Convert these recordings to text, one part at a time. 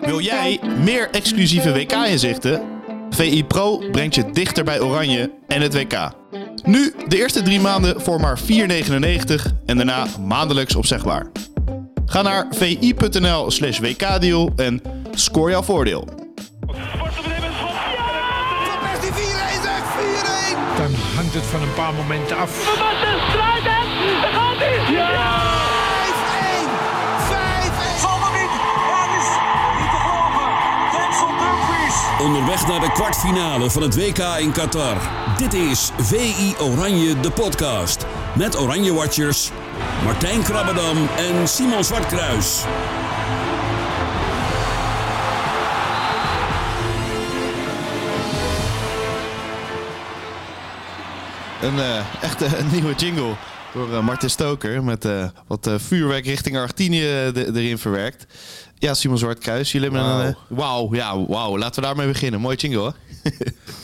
Wil jij meer exclusieve WK-inzichten? VI Pro brengt je dichter bij Oranje en het WK. Nu de eerste drie maanden voor maar 4,99 en daarna maandelijks opzegbaar. Ga naar vi.nl slash wkdeal en score jouw voordeel. Persie 4-1 zeg, 4-1! Dan hangt het van een paar momenten af. Basten Struijten, daar gaat hij! Ja! Onderweg naar de kwartfinale van het WK in Qatar. Dit is VI Oranje, de podcast. Met Oranje Watchers, Martijn Krabbedam en Simon Zwartkruis. Een eh, echte nieuwe jingle door eh, Martin Stoker met eh, wat vuurwerk richting Argentinië erin verwerkt. Ja, Simon Zwartkruis, jullie hebben een... eh, Wauw, ja, wauw. Laten we daarmee beginnen. Mooi jingle, hoor.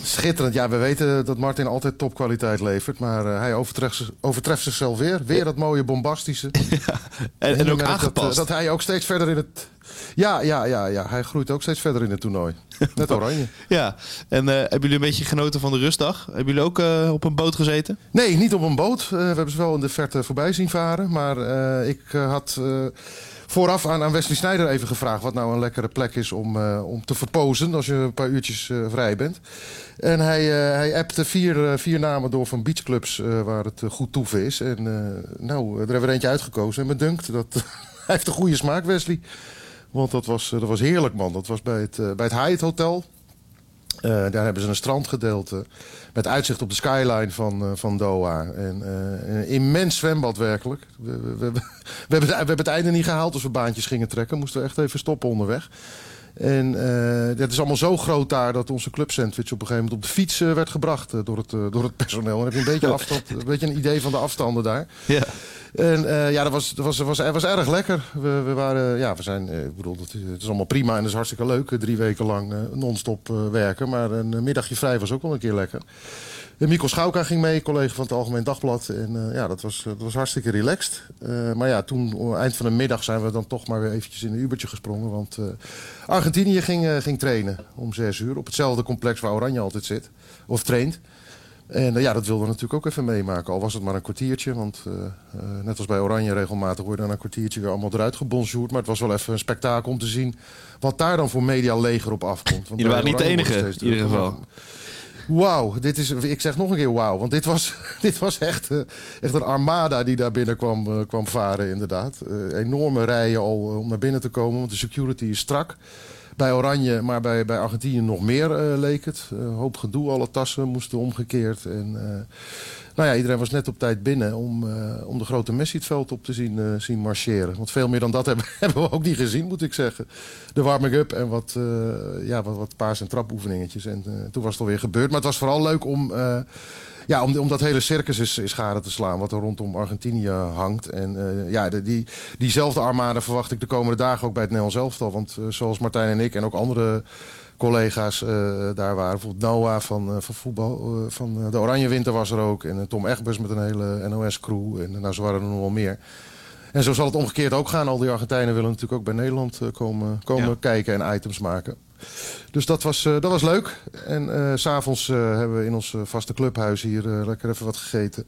Schitterend. Ja, we weten dat Martin altijd topkwaliteit levert. Maar eh, hij overtreft, overtreft zichzelf weer. Weer dat mooie bombastische. En, en ook aangepast. Dat, dat hij ook steeds verder in het... Ja, ja, ja, ja, hij groeit ook steeds verder in het toernooi. Net oranje. Ja, en eh, hebben jullie een beetje genoten van de rustdag? Hebben jullie ook eh, op een boot gezeten? Nee, niet op een boot. Eh, we hebben ze wel in de verte voorbij zien varen. Maar eh, ik eh, had eh, vooraf aan, Wesley Snijder even gevraagd... wat nou een lekkere plek is om, eh, om te verpozen als je een paar uurtjes eh, vrij bent. En hij, eh, hij appte vier, vier namen door van beachclubs waar het goed toeven is. En nou, er hebben we eentje uitgekozen. En me dunkt dat hij heeft een goede smaak, Wesley. Want dat was, dat was heerlijk, man. Dat was bij het, bij het Hyatt Hotel. Eh, daar hebben ze een strandgedeelte met uitzicht op de skyline van, eh, van Doha. En, eh, een immens zwembad werkelijk. We, hebben we hebben het einde niet gehaald als we baantjes gingen trekken. Moesten we echt even stoppen onderweg. En eh het is allemaal zo groot daar dat onze clubsandwich op een gegeven moment op de fiets eh, werd gebracht eh, door, het, door het personeel. En dan heb je een beetje, afstand, een beetje een idee van de afstanden daar. Ja. En ja, dat was, dat was, was, was erg lekker. We, we waren, ja, we zijn, ik bedoel, het, is- het is allemaal prima en het is hartstikke leuk. Drie weken lang non-stop werken. Maar een middagje vrij was ook wel een keer lekker. En Mikkel Schouka ging mee, collega van het Algemeen Dagblad. En eh, ja, dat was, dat was hartstikke relaxed. Eh, maar ja, toen, eh, eind van de middag, zijn we dan toch maar weer eventjes in een Ubertje gesprongen. Want eh, Argentinië ging, eh, ging trainen om zes uur. Op hetzelfde complex waar Oranje altijd zit. Of traint. En eh, ja, dat wilden we natuurlijk ook even meemaken. Al was het maar een kwartiertje. Want eh, eh, net als bij Oranje regelmatig worden dan een kwartiertje weer allemaal eruit gebonjourd. Maar het was wel even een spektakel om te zien wat daar dan voor media leger op afkomt. Want Jullie waren niet de enige, in ieder geval. Wauw, dit is, ik zeg nog een keer wauw. Want dit was, dit was echt, eh, echt een armada die daar binnen kwam, eh, kwam varen, inderdaad. Eh, enorme rijen al om naar binnen te komen, want de security is strak. Bij Oranje, maar bij, bij Argentinië nog meer eh, leek het. Hoop gedoe, alle tassen moesten omgekeerd. En, eh, nou ja, iedereen was net op tijd binnen om, eh, om de grote Messi het veld op te zien, zien marcheren. Want veel meer dan dat hebben, hebben we ook niet gezien, moet ik zeggen. De warming-up en wat, eh, ja, wat, wat paas- en trapoefeningetjes. En toen was het alweer gebeurd. Maar het was vooral leuk om, ja, om, om dat hele circus is, is te slaan... wat er rondom Argentinië hangt. En eh, ja, de, die, diezelfde armade verwacht ik de komende dagen ook bij het Nederlands elftal. Want eh, zoals Martijn en ik en ook andere collega's eh, daar waren. Bijvoorbeeld Noah van, van voetbal, van de Oranje Winter was er ook. En Tom Egbers met een hele NOS-crew. En nou, zo waren er nog wel meer. En zo zal het omgekeerd ook gaan. Al die Argentijnen willen natuurlijk ook bij Nederland komen, komen Ja. kijken en items maken. Dus dat was, eh, dat was leuk. En eh, s s'avonds eh, hebben we in ons eh, vaste clubhuis hier eh, lekker even wat gegeten.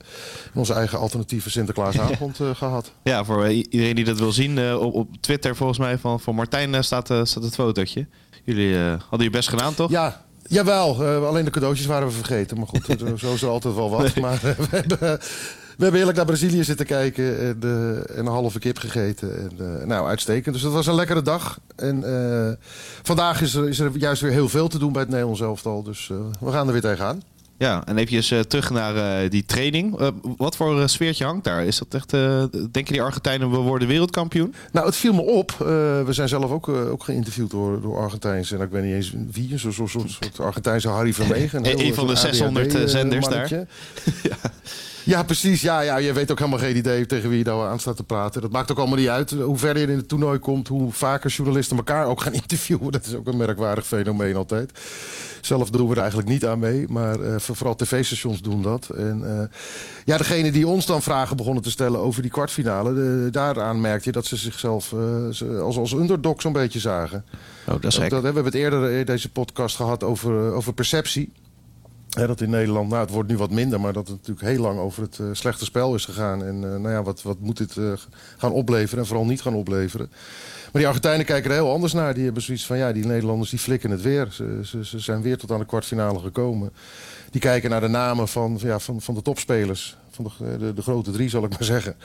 En onze eigen alternatieve Sinterklaasavond eh, gehad. Ja, voor eh, iedereen die dat wil zien, eh, op, op Twitter volgens mij van, van Martijn eh, staat, eh, staat het fotootje. Jullie eh, hadden je best gedaan, toch? Ja, jawel. eh, alleen de cadeautjes waren we vergeten. Maar goed, eh, zo is er altijd wel wat. Maar eh, we, hebben, we hebben heerlijk naar Brazilië zitten kijken. En, eh, en een halve kip gegeten. En, eh, nou, uitstekend. Dus dat was een lekkere dag. En eh, vandaag is er, is er juist weer heel veel te doen bij het Nederlands elftal. Dus we gaan er weer tegenaan. Ja, en even eh, terug naar eh, die training. Eh, wat voor sfeertje hangt daar? Is dat echt, denken die Argentijnen, we worden wereldkampioen? Nou, het viel me op. We zijn zelf ook, ook geïnterviewd door, door Argentijnse. En ik weet niet eens wie. Zo'n zo, zo, soort Argentijnse Harry Vermegen. Een- een van de 600 zenders daar. ja. ja, precies. Ja, ja, je weet ook helemaal geen idee tegen wie je nou aan staat te praten. Dat maakt ook allemaal niet uit. Hoe verder je in het toernooi komt, hoe vaker journalisten elkaar ook gaan interviewen. Dat is ook een merkwaardig fenomeen altijd. Zelf doen we er eigenlijk niet aan mee. Maar vooral tv-stations doen dat. En uh, ja, degene die ons dan vragen begonnen te stellen over die kwartfinale... De, daaraan merkte je dat ze zichzelf uh, als, als underdog zo'n beetje zagen. Oh, dat is dat, we hebben het eerder in deze podcast gehad over, over perceptie. Hè, dat in Nederland, nou het wordt nu wat minder... maar dat het natuurlijk heel lang over het slechte spel is gegaan. En nou ja, wat, wat moet dit gaan opleveren en vooral niet gaan opleveren... Maar die Argentijnen kijken er heel anders naar. Die hebben zoiets van, ja, die Nederlanders die flikken het weer. Ze, ze, ze zijn weer tot aan de kwartfinale gekomen. Die kijken naar de namen van, ja, van, van de topspelers. Van de, de, de grote drie, zal ik maar zeggen.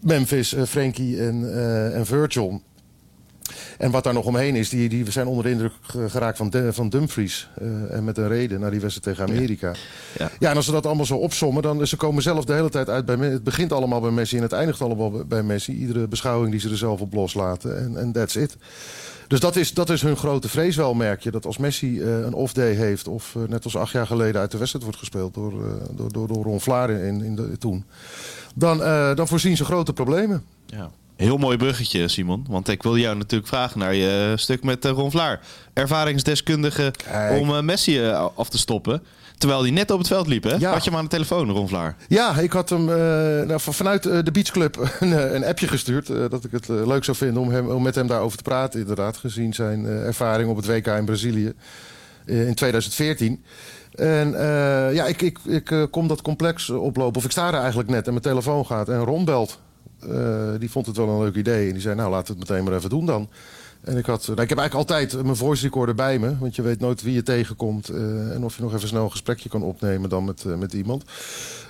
Memphis, uh, Frankie en, uh, en Virgil. En wat daar nog omheen is, die, die zijn onder de indruk geraakt van, de, van Dumfries. Uh, en met een reden naar die wedstrijd tegen Amerika. Ja. Ja. ja. en als ze dat allemaal zo opsommen, dan ze komen zelf de hele tijd uit bij Het begint allemaal bij Messi en het eindigt allemaal bij Messi. Iedere beschouwing die ze er zelf op loslaten. En, en that's it. Dus dat is, dat is hun grote vrees wel, merk je. Dat als Messi uh, een off-day heeft, of uh, net als acht jaar geleden uit de wedstrijd wordt gespeeld door, uh, door, door, door Ron Vlaar in, in toen. Dan, dan voorzien ze grote problemen. Ja. Heel mooi bruggetje, Simon. Want ik wil jou natuurlijk vragen naar je stuk met Ron Vlaar. Ervaringsdeskundige Kijk. om Messi af te stoppen. Terwijl hij net op het veld liep, hè? Ja. Had je hem aan de telefoon, Ron Vlaar? Ja, ik had hem uh, nou, vanuit uh, de Beachclub een, een appje gestuurd. Uh, dat ik het leuk zou vinden om, hem, om met hem daarover te praten, inderdaad. Gezien zijn ervaring op het WK in Brazilië in 2014. En ja, ik, ik, ik kom dat complex oplopen. Of ik sta er eigenlijk net en mijn telefoon gaat en Ron belt. Die vond het wel een leuk idee. En die zei, nou laten we het meteen maar even doen dan. En ik, had, nou, ik heb eigenlijk altijd mijn voice recorder bij me. Want je weet nooit wie je tegenkomt. Uh, en of je nog even snel een gesprekje kan opnemen dan met, uh, met iemand.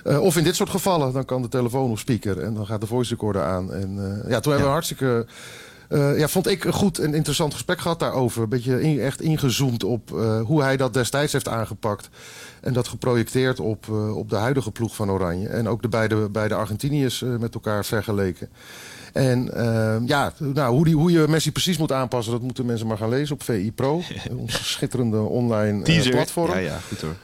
Uh, of in dit soort gevallen, dan kan de telefoon op speaker. En dan gaat de voice recorder aan. En ja, toen hebben we een hartstikke... ja, vond ik een goed en interessant gesprek gehad daarover. Een beetje in, echt ingezoomd op hoe hij dat destijds heeft aangepakt. En dat geprojecteerd op, op de huidige ploeg van Oranje. En ook de beide, beide Argentiniërs met elkaar vergeleken. En uh, ja, nou, hoe, die, hoe je Messi precies moet aanpassen, dat moeten mensen maar gaan lezen op VI Pro. Onze schitterende online uh, platform. Ja, ja, goed hoor.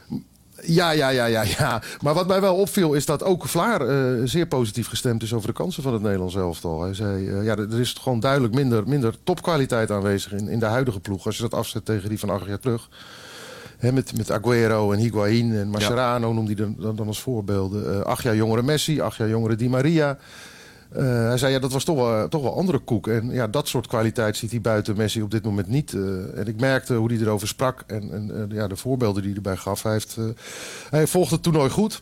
Ja, ja, ja, ja, ja. Maar wat mij wel opviel is dat ook Vlaar uh, zeer positief gestemd is over de kansen van het Nederlands elftal. Hij zei, uh, ja, er is gewoon duidelijk minder, minder topkwaliteit aanwezig in, in de huidige ploeg. Als je dat afzet tegen die van acht jaar terug. He, met, met Aguero en Higuain en Mascherano ja. noemde hij dan, dan als voorbeelden. Uh, acht jaar jongere Messi, acht jaar jongere Di Maria. Uh, hij zei, ja, dat was toch wel, toch wel andere koek. En ja, dat soort kwaliteit ziet hij buiten Messi op dit moment niet. Uh, en ik merkte hoe hij erover sprak en, en ja, de voorbeelden die hij erbij gaf. Hij, heeft, hij volgt het toernooi goed.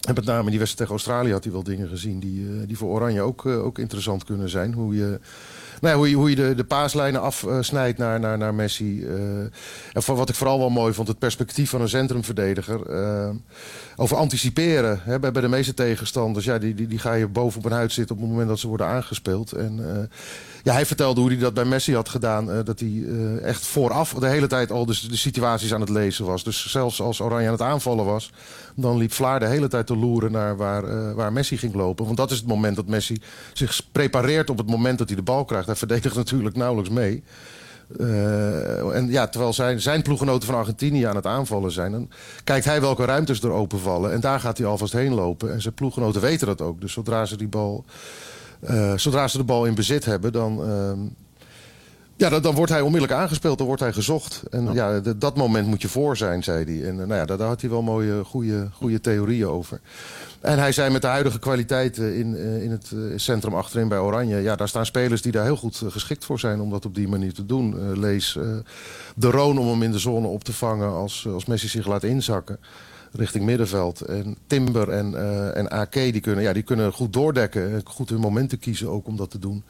En met name in die wedstrijd tegen Australië had hij wel dingen gezien die, die voor Oranje ook, ook interessant kunnen zijn. Hoe je nou hoe je, hoe je de, de paaslijnen afsnijdt naar, naar, naar Messi. Uh, en voor wat ik vooral wel mooi vond, het perspectief van een centrumverdediger. Uh, over anticiperen hè, bij, bij de meeste tegenstanders. Ja, die, die, die ga je boven op een huid zitten op het moment dat ze worden aangespeeld. En uh, ja, hij vertelde hoe hij dat bij Messi had gedaan. dat hij echt vooraf de hele tijd al de, de situaties aan het lezen was. Dus zelfs als Oranje aan het aanvallen was, dan liep Vlaar de hele tijd te loeren naar waar, waar Messi ging lopen. Want dat is het moment dat Messi zich prepareert op het moment dat hij de bal krijgt. Hij verdedigt natuurlijk nauwelijks mee. Uh, en ja, terwijl zijn, zijn ploeggenoten van Argentinië aan het aanvallen zijn... dan kijkt hij welke ruimtes er openvallen. En daar gaat hij alvast heen lopen. En zijn ploeggenoten weten dat ook. Dus zodra ze, die bal, uh, zodra ze de bal in bezit hebben... dan, uh, ja, dan, dan, wordt hij onmiddellijk aangespeeld, dan wordt hij gezocht. En ja, dat moment moet je voor zijn, zei hij. En nou ja, daar, had hij wel mooie, goede, goede theorieën over. En hij zei met de huidige kwaliteiten in, uh, in het centrum achterin bij Oranje... ja, daar staan spelers die daar heel goed geschikt voor zijn om dat op die manier te doen. lees de Roon om hem in de zone op te vangen als, als Messi zich laat inzakken richting middenveld. En Timber en, en AK die kunnen, ja, die kunnen goed doordekken. Goed hun momenten kiezen ook om dat te doen.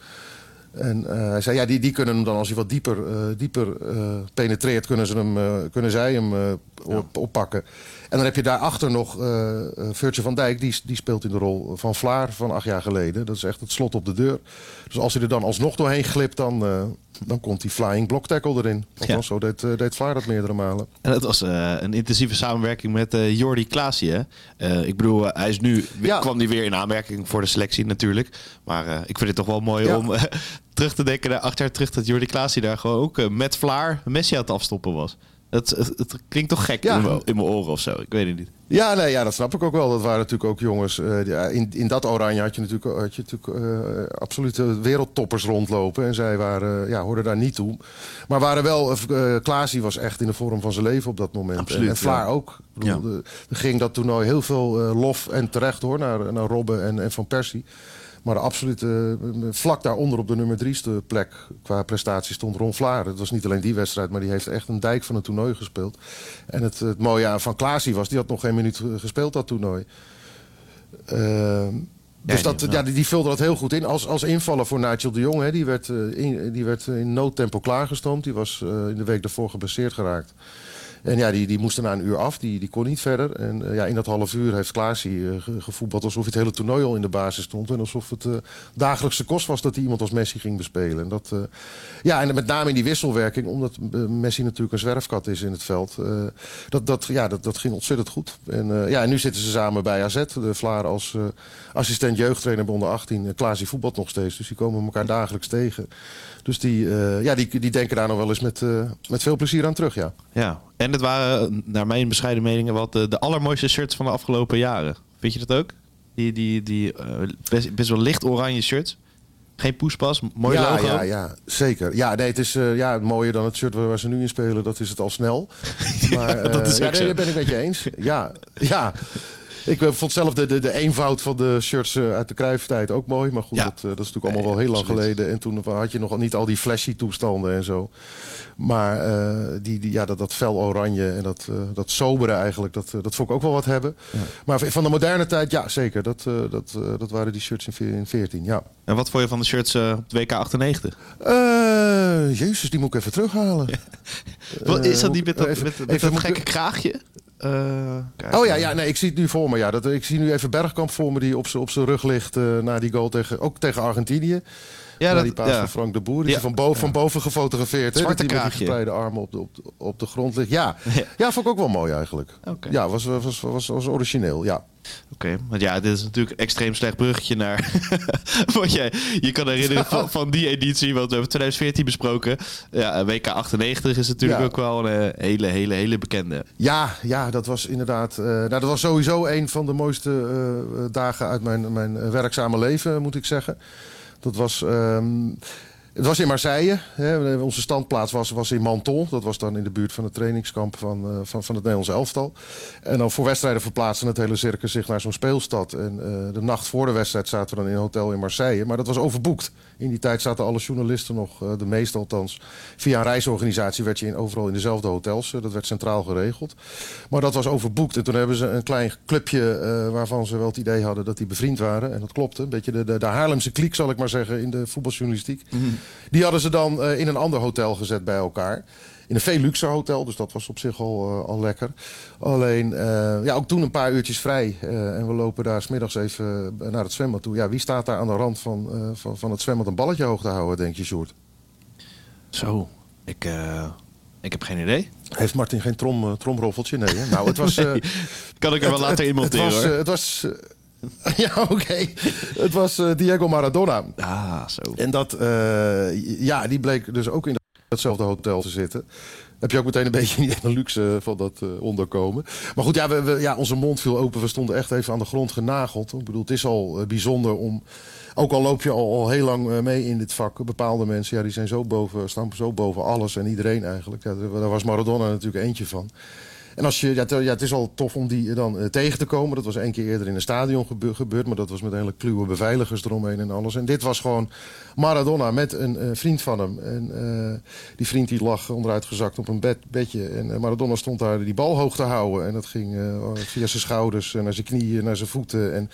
En uh, hij zei, ja, die, die kunnen hem dan als hij wat dieper, uh, dieper uh, penetreert, kunnen, ze hem, kunnen zij hem op, oppakken. En dan heb je daarachter nog Virtue van Dijk. Die, die speelt in de rol van Vlaar van acht jaar geleden. Dat is echt het slot op de deur. Dus als hij er dan alsnog doorheen glipt, dan, dan komt die flying block tackle erin. Althans, ja. zo deed, uh, deed Vlaar dat meerdere malen. En dat was een intensieve samenwerking met Jordi Klaasje. ik bedoel, hij is nu, ja. kwam hij weer in aanmerking voor de selectie natuurlijk. Maar ik vind het toch wel mooi ja. om terug te denken naar acht jaar terug... dat Jordi Klaasje daar gewoon ook met Vlaar Messi aan het afstoppen was. Het, het, het, klinkt toch gek ja. in, mijn, oren of zo. Ik weet het niet. Ja, nee, ja, dat snap ik ook wel. Dat waren natuurlijk ook jongens. eh, die- ja, in, in dat oranje had je natuurlijk, had je natuurlijk eh, absolute wereldtoppers rondlopen. En zij waren, eh, ja, hoorden daar niet toe. Maar waren wel. eh Klaasie was echt in de vorm van zijn leven op dat moment. Absoluut, en, en Vlaar ja. ook. Ik bedoel, de- er ging dat toernooi heel veel eh, lof en terecht hoor. Naar, naar Robben en, en Van Persie. Maar de absolute eh, vlak daaronder op de nummer drieste plek qua prestatie stond Ron Vlaar. Het was niet alleen die wedstrijd, maar die heeft echt een dijk van een toernooi gespeeld. En het, het mooie aan van Klaasie was, die had nog geen minuut eh, gespeeld dat toernooi. Ehm, dus dat, die- ja, die, die vulde dat heel goed in. Als, als invaller voor Nigel de Jong. Hè, die, werd, eh, in, die werd in noodtempo klaargestoomd. Die was in de week daarvoor geblesseerd geraakt. En ja, die, die moest na een uur af. Die, die kon niet verder. En eh, ja, in dat half uur heeft Klaasie eh, ge- gevoetbald alsof het hele toernooi al in de basis stond. En alsof het eh, dagelijkse kost was dat hij iemand als Messi ging bespelen. En dat, eh, ja, en met name in die wisselwerking, omdat eh, Messi natuurlijk een zwerfkat is in het veld. eh, dat, dat, ja, dat, dat ging ontzettend goed. En, eh, ja, en nu zitten ze samen bij AZ. De Vlaar als eh, assistent jeugdtrainer bij onder 18. En Klaasie voetbalt nog steeds. Dus die komen elkaar dagelijks tegen. Dus die, eh, ja, die, die denken daar nog wel eens met, eh, met veel plezier aan terug, ja. Ja, en het waren, naar mijn bescheiden meningen, wat de, de allermooiste shirts van de afgelopen jaren. Vind je dat ook? Die, die, die eh, best, best wel licht oranje shirts. Geen poespas, mooi ja, logo. Ja, ja, zeker. Ja, nee, het is eh, ja, mooier dan het shirt waar, ze nu in spelen. Dat is het al snel. Maar dat is eh, ja, nee, daar ben ik met je eens. Ja, ja. Ik eh, vond zelf de, de, de eenvoud van de shirts eh, uit de Cruijff-tijd ook mooi. Maar goed, Ja. dat, eh, dat is natuurlijk allemaal Nee, wel heel lang geleden. En toen had je nog niet al die flashy toestanden en zo. Maar die, die, ja, dat, dat fel oranje en dat, dat sobere eigenlijk, dat, dat vond ik ook wel wat hebben. Maar van de moderne tijd, ja zeker. Dat, dat, dat waren die shirts in veer- in 14, ja. En wat vond je van de shirts op WK 98? Eh, jezus, die moet ik even terughalen. Wat is dat niet met dat, even- met, met even dat moet ik- gekke kraagje? Eh, Oh ja, ja, nee, ik zie het nu voor me. Ja. Dat, ik zie nu even Bergkamp voor me die op zijn rug ligt eh, na die goal tegen, ook tegen Argentinië. Ja, dat, die paas ja. van Frank de Boer. Die Ja. is van, boven, van boven gefotografeerd. hè, hij met die gespreide armen op de, op, de, op de grond ligt. Ja. Ja. vond ik ook wel mooi eigenlijk. Ja, was, was, was, was origineel, ja. Oké, want ja, dit is natuurlijk een extreem slecht bruggetje naar wat jij je kan herinneren van, van die editie, want we hebben 2014 besproken. Ja, WK 98 is natuurlijk Ja. ook wel een eh, hele, hele, hele bekende. Ja, ja, dat was inderdaad. eh, nou, dat was sowieso een van de mooiste eh, dagen uit mijn, mijn werkzame leven, moet ik zeggen. Dat was. ehm, het was in Marseille. Hè. Onze standplaats was, was in Menton. Dat was dan in de buurt van het trainingskamp van, eh, van, van het Nederlands elftal. En dan voor wedstrijden verplaatste het hele circus zich naar zo'n speelstad. En eh, de nacht voor de wedstrijd zaten we dan in een hotel in Marseille. Maar dat was overboekt. In die tijd zaten alle journalisten nog, eh, de meeste althans. Via een reisorganisatie werd je in, overal in dezelfde hotels. dat werd centraal geregeld. Maar dat was overboekt. En toen hebben ze een klein clubje waarvan ze wel het idee hadden dat die bevriend waren. En dat klopte. Een beetje de, de, de Haarlemse kliek, zal ik maar zeggen, in de voetbaljournalistiek. Die hadden ze dan eh, in een ander hotel gezet bij elkaar. In een veel luxe hotel, dus dat was op zich al, eh, al lekker. Alleen, eh, ja, ook toen een paar uurtjes vrij. en we lopen daar smiddags even naar het zwembad toe. Ja, wie staat daar aan de rand van, van, van het zwembad een balletje hoog te houden, denk je, Sjoerd? Zo, ik, ik heb geen idee. Heeft Martin geen trom, eh, tromroffeltje? Nee, hè? Nou, het was... Kan ik er wel het- later in monteren het was, hoor. het was ja, oké. Het was eh, Diego Maradona. ah, zo. En dat, eh, ja, die bleek dus ook in datzelfde hotel te zitten. Heb je ook meteen een beetje niet een luxe van dat eh, onderkomen. Maar goed, ja, we, we- ja, onze mond viel open. We stonden echt even aan de grond genageld. Ik bedoel, het is al eh, bijzonder om... Ook al loop je al, al heel lang eh, mee in dit vak. Bepaalde mensen, ja, die zijn zo boven, staan zo boven alles en iedereen eigenlijk. Ja, daar was Maradona natuurlijk eentje van. En als je, ja, het, ja, het is al tof om die dan eh, tegen te komen. Dat was één keer eerder in een stadion gebe- gebeurd. Maar dat was met hele kluwe beveiligers eromheen en alles. En dit was gewoon Maradona met een eh, vriend van hem. En eh, die vriend die lag onderuitgezakt op een bed, bedje. En Maradona stond daar die bal hoog te houden. En dat ging via zijn schouders, en naar zijn knieën, naar zijn voeten. En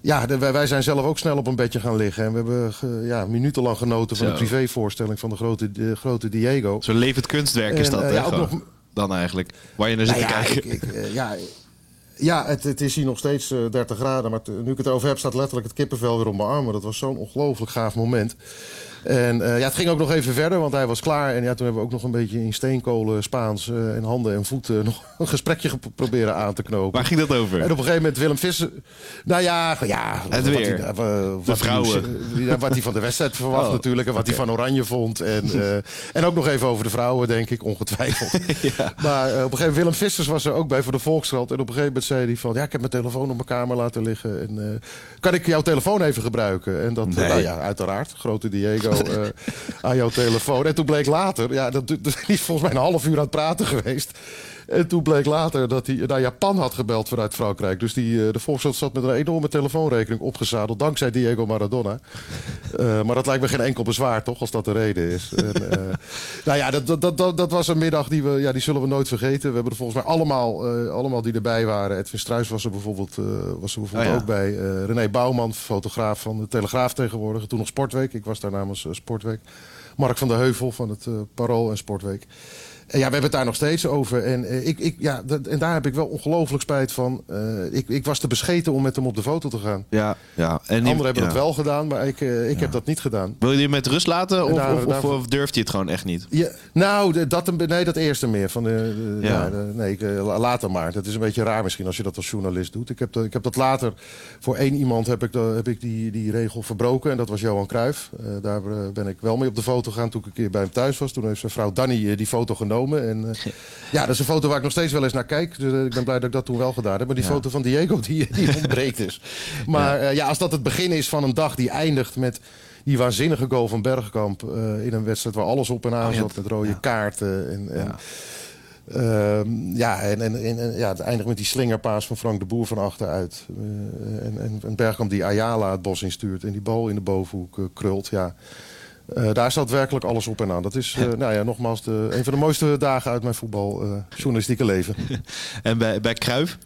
ja, de- wij, wij zijn zelf ook snel op een bedje gaan liggen. En we hebben ge- ja, minutenlang genoten van Zo. de privévoorstelling van de grote, de grote Diego. Zo'n levend kunstwerk is dat, hè, ja, ook nog- Dan eigenlijk. Waar je naar zit Nou te ja, kijken. ik- ik, eh, ja, ja het, het is hier nog steeds eh, 30 graden. Maar nu ik het over heb, staat letterlijk het kippenvel weer op mijn armen. Dat was zo'n ongelooflijk gaaf moment. En eh, ja, het ging ook nog even verder, want hij was klaar. En ja, toen hebben we ook nog een beetje in steenkolen, Spaans eh, en handen en voeten nog een gesprekje proberen aan te knopen. Waar ging dat over? En op een gegeven moment Willem Visser. Nou ja, ja Het wat weer. Hij, eh, wat hij ja, wat hij van de wedstrijd verwacht Oh, natuurlijk. En wat hij van Oranje vond. En, eh, en ook nog even over de vrouwen, denk ik, ongetwijfeld. Maar eh, op een gegeven moment, Willem Vissers was er ook bij voor de Volkskrant. En op een gegeven moment zei hij van... Ja, ik heb mijn telefoon op mijn kamer laten liggen. En eh, kan ik jouw telefoon even gebruiken? En dat, Nee. nou ja, uiteraard. Grote Diego eh, aan jouw telefoon. En toen bleek later... Ja, dat, dat is volgens mij een half uur aan het praten geweest. En toen bleek later dat hij naar Japan had gebeld vanuit Frankrijk. Dus die, eh, de Volkskrant zat met een enorme telefoonrekening opgezadeld. Dankzij Diego Maradona. Eh, maar dat lijkt me geen enkel bezwaar, toch? Als dat de reden is. En, eh, nou ja, dat, dat, dat, dat was een middag die, we, ja, die zullen we nooit vergeten. We hebben er volgens mij allemaal, allemaal die erbij waren. Edwin Struis was er bijvoorbeeld, was er bijvoorbeeld Oh ja. ook bij. René Bouwman, fotograaf van de Telegraaf tegenwoordig. Toen nog Sportweek. Ik was daar namens Sportweek. Mark van der Heuvel van het Parool en Sportweek. Ja, we hebben het daar nog steeds over. En, eh, ik, ik, ja, dat- en daar heb ik wel ongelooflijk spijt van. Eh, ik, ik was te bescheten om met hem op de foto te gaan. Ja, ja. En die- Anderen hebben ja. het wel gedaan, maar ik, eh, ik heb dat niet gedaan. Wil je die met rust laten of, Daar- of, durft hij het gewoon echt niet? Ja, nou, dat, nee, dat eerste meer. Van de, de- Ja. de- nee, later maar. Dat is een beetje raar misschien als je dat als journalist doet. Ik heb, dat, ik heb dat later... Voor één iemand heb ik, de- heb ik die, die regel verbroken. En dat was Johan Cruijff. Daar ben ik wel mee op de foto gegaan toen ik een keer bij hem thuis was. Toen heeft zijn vrouw Danny die foto genomen. En, eh, ja, dat is een foto waar ik nog steeds wel eens naar kijk. Dus, eh, ik ben blij dat ik dat toen wel gedaan heb. Maar die foto van Diego, die, die ontbreekt dus. Maar ja. ja, als dat het begin is van een dag die eindigt met die waanzinnige goal van Bergkamp eh, in een wedstrijd waar alles op en aan Oh, zat met rode kaarten. En, en, Ja. Ehm, ja, en, en, en, ja, het eindigt met die slingerpaas van Frank de Boer van achteruit. Eh, en, en, Bergkamp die Ayala het bos instuurt en die bal in de bovenhoek eh, krult. Ja. Eh, daar zat werkelijk alles op en aan. Dat is, eh, nou ja, nogmaals, de, een van de mooiste dagen uit mijn voetbaljournalistieke leven. En bij, bij Kruif,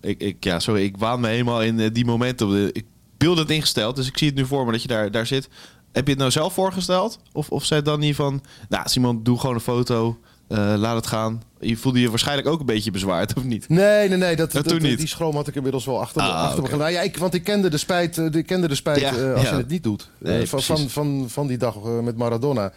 ik, ik, ja, sorry, ik waan me helemaal in eh, die momenten. Ik beeld het ingesteld, dus ik zie het nu voor me dat je daar, daar zit. Heb je het nou zelf voorgesteld? Of, of zei het dan niet van, nou Simon, doe gewoon een foto, eh, laat het gaan. Je voelde je waarschijnlijk ook een beetje bezwaard, of niet? Nee, nee, nee. Dat, Dat niet? Die schroom had ik inmiddels wel achter, me- Ah, achter me gedaan. Ja, ik, want ik kende de spijt, eh, ik kende de spijt Ja, eh, als ja. je het niet doet. Nee, van, van, van, van die dag met Maradona.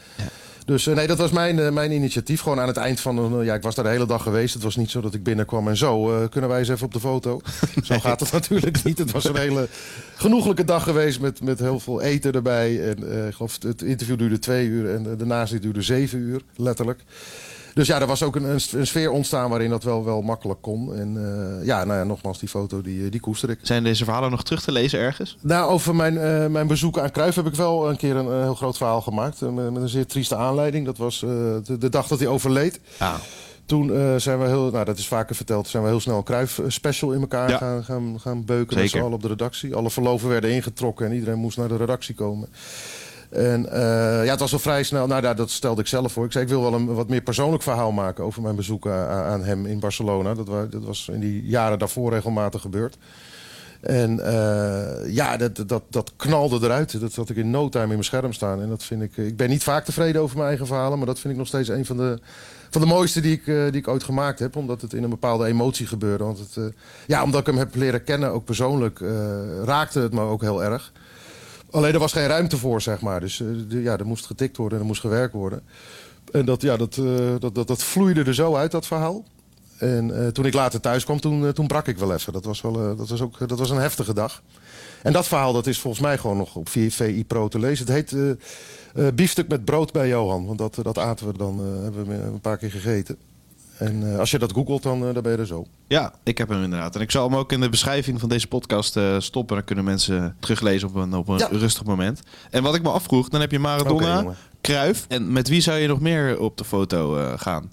Dus eh, nee, dat was mijn, eh, mijn initiatief. Gewoon aan het eind van... een- ja, ik was daar de hele dag geweest. Het was niet zo dat ik binnenkwam en zo. eh, kunnen wij eens even op de foto? Zo gaat het natuurlijk niet. Het was een hele genoeglijke dag geweest met, met heel veel eten erbij. En eh, ik geloof het interview duurde twee uur en de nazit duurde zeven uur, letterlijk. Dus ja, er was ook een, een, sfeer ontstaan waarin dat wel, wel makkelijk kon. En eh, ja, nou ja, nogmaals, die foto die, eh, die koester ik. Zijn deze verhalen nog terug te lezen ergens? Nou, over mijn, eh, mijn bezoek aan Cruijff heb ik wel een keer een, heel groot verhaal gemaakt. met, een zeer trieste aanleiding. Dat was de, de dag dat hij overleed. Ja. Toen zijn we heel, nou dat is vaker verteld, zijn we heel snel een Cruijff special in elkaar Ja. gaan, gaan, gaan beuken. Zeker. z'n allen op de redactie. Alle verloven werden ingetrokken en iedereen moest naar de redactie komen. En eh, ja, het was al vrij snel, nou ja, dat stelde ik zelf voor. Ik zei, ik wil wel een wat meer persoonlijk verhaal maken over mijn bezoek aan, hem in Barcelona. Dat, dat was in die jaren daarvoor regelmatig gebeurd. En eh, ja, dat, dat, dat knalde eruit. Dat had ik in no time in mijn scherm staan. En dat vind ik. Ik ben niet vaak tevreden over mijn eigen verhalen. Maar dat vind ik nog steeds een van de, van de mooiste die ik, eh, die ik ooit gemaakt heb. Omdat het in een bepaalde emotie gebeurde. Want het, eh, ja, omdat ik hem heb leren kennen, ook persoonlijk, eh, raakte het me ook heel erg. Alleen er was geen ruimte voor, zeg maar. Dus eh, ja, er moest getikt worden en er moest gewerkt worden. En dat, ja, dat, eh, dat, dat, dat vloeide er zo uit, dat verhaal. En eh, toen ik later thuis kwam, toen, toen brak ik wel even. Dat was, wel, dat, was ook, dat was een heftige dag. En dat verhaal dat is volgens mij gewoon nog op VI Pro te lezen. Het heet Biefstuk met brood bij Johan. Want dat, dat aten we dan, hebben we een paar keer gegeten. En eh, als je dat googelt, dan, eh, dan ben je er zo. Ja, ik heb hem inderdaad. En ik zal hem ook in de beschrijving van deze podcast eh, stoppen. Dan kunnen mensen teruglezen op een, op een Ja. rustig moment. En wat ik me afvroeg, dan heb je Maradona, jongen. Cruyff. En met wie zou je nog meer op de foto gaan?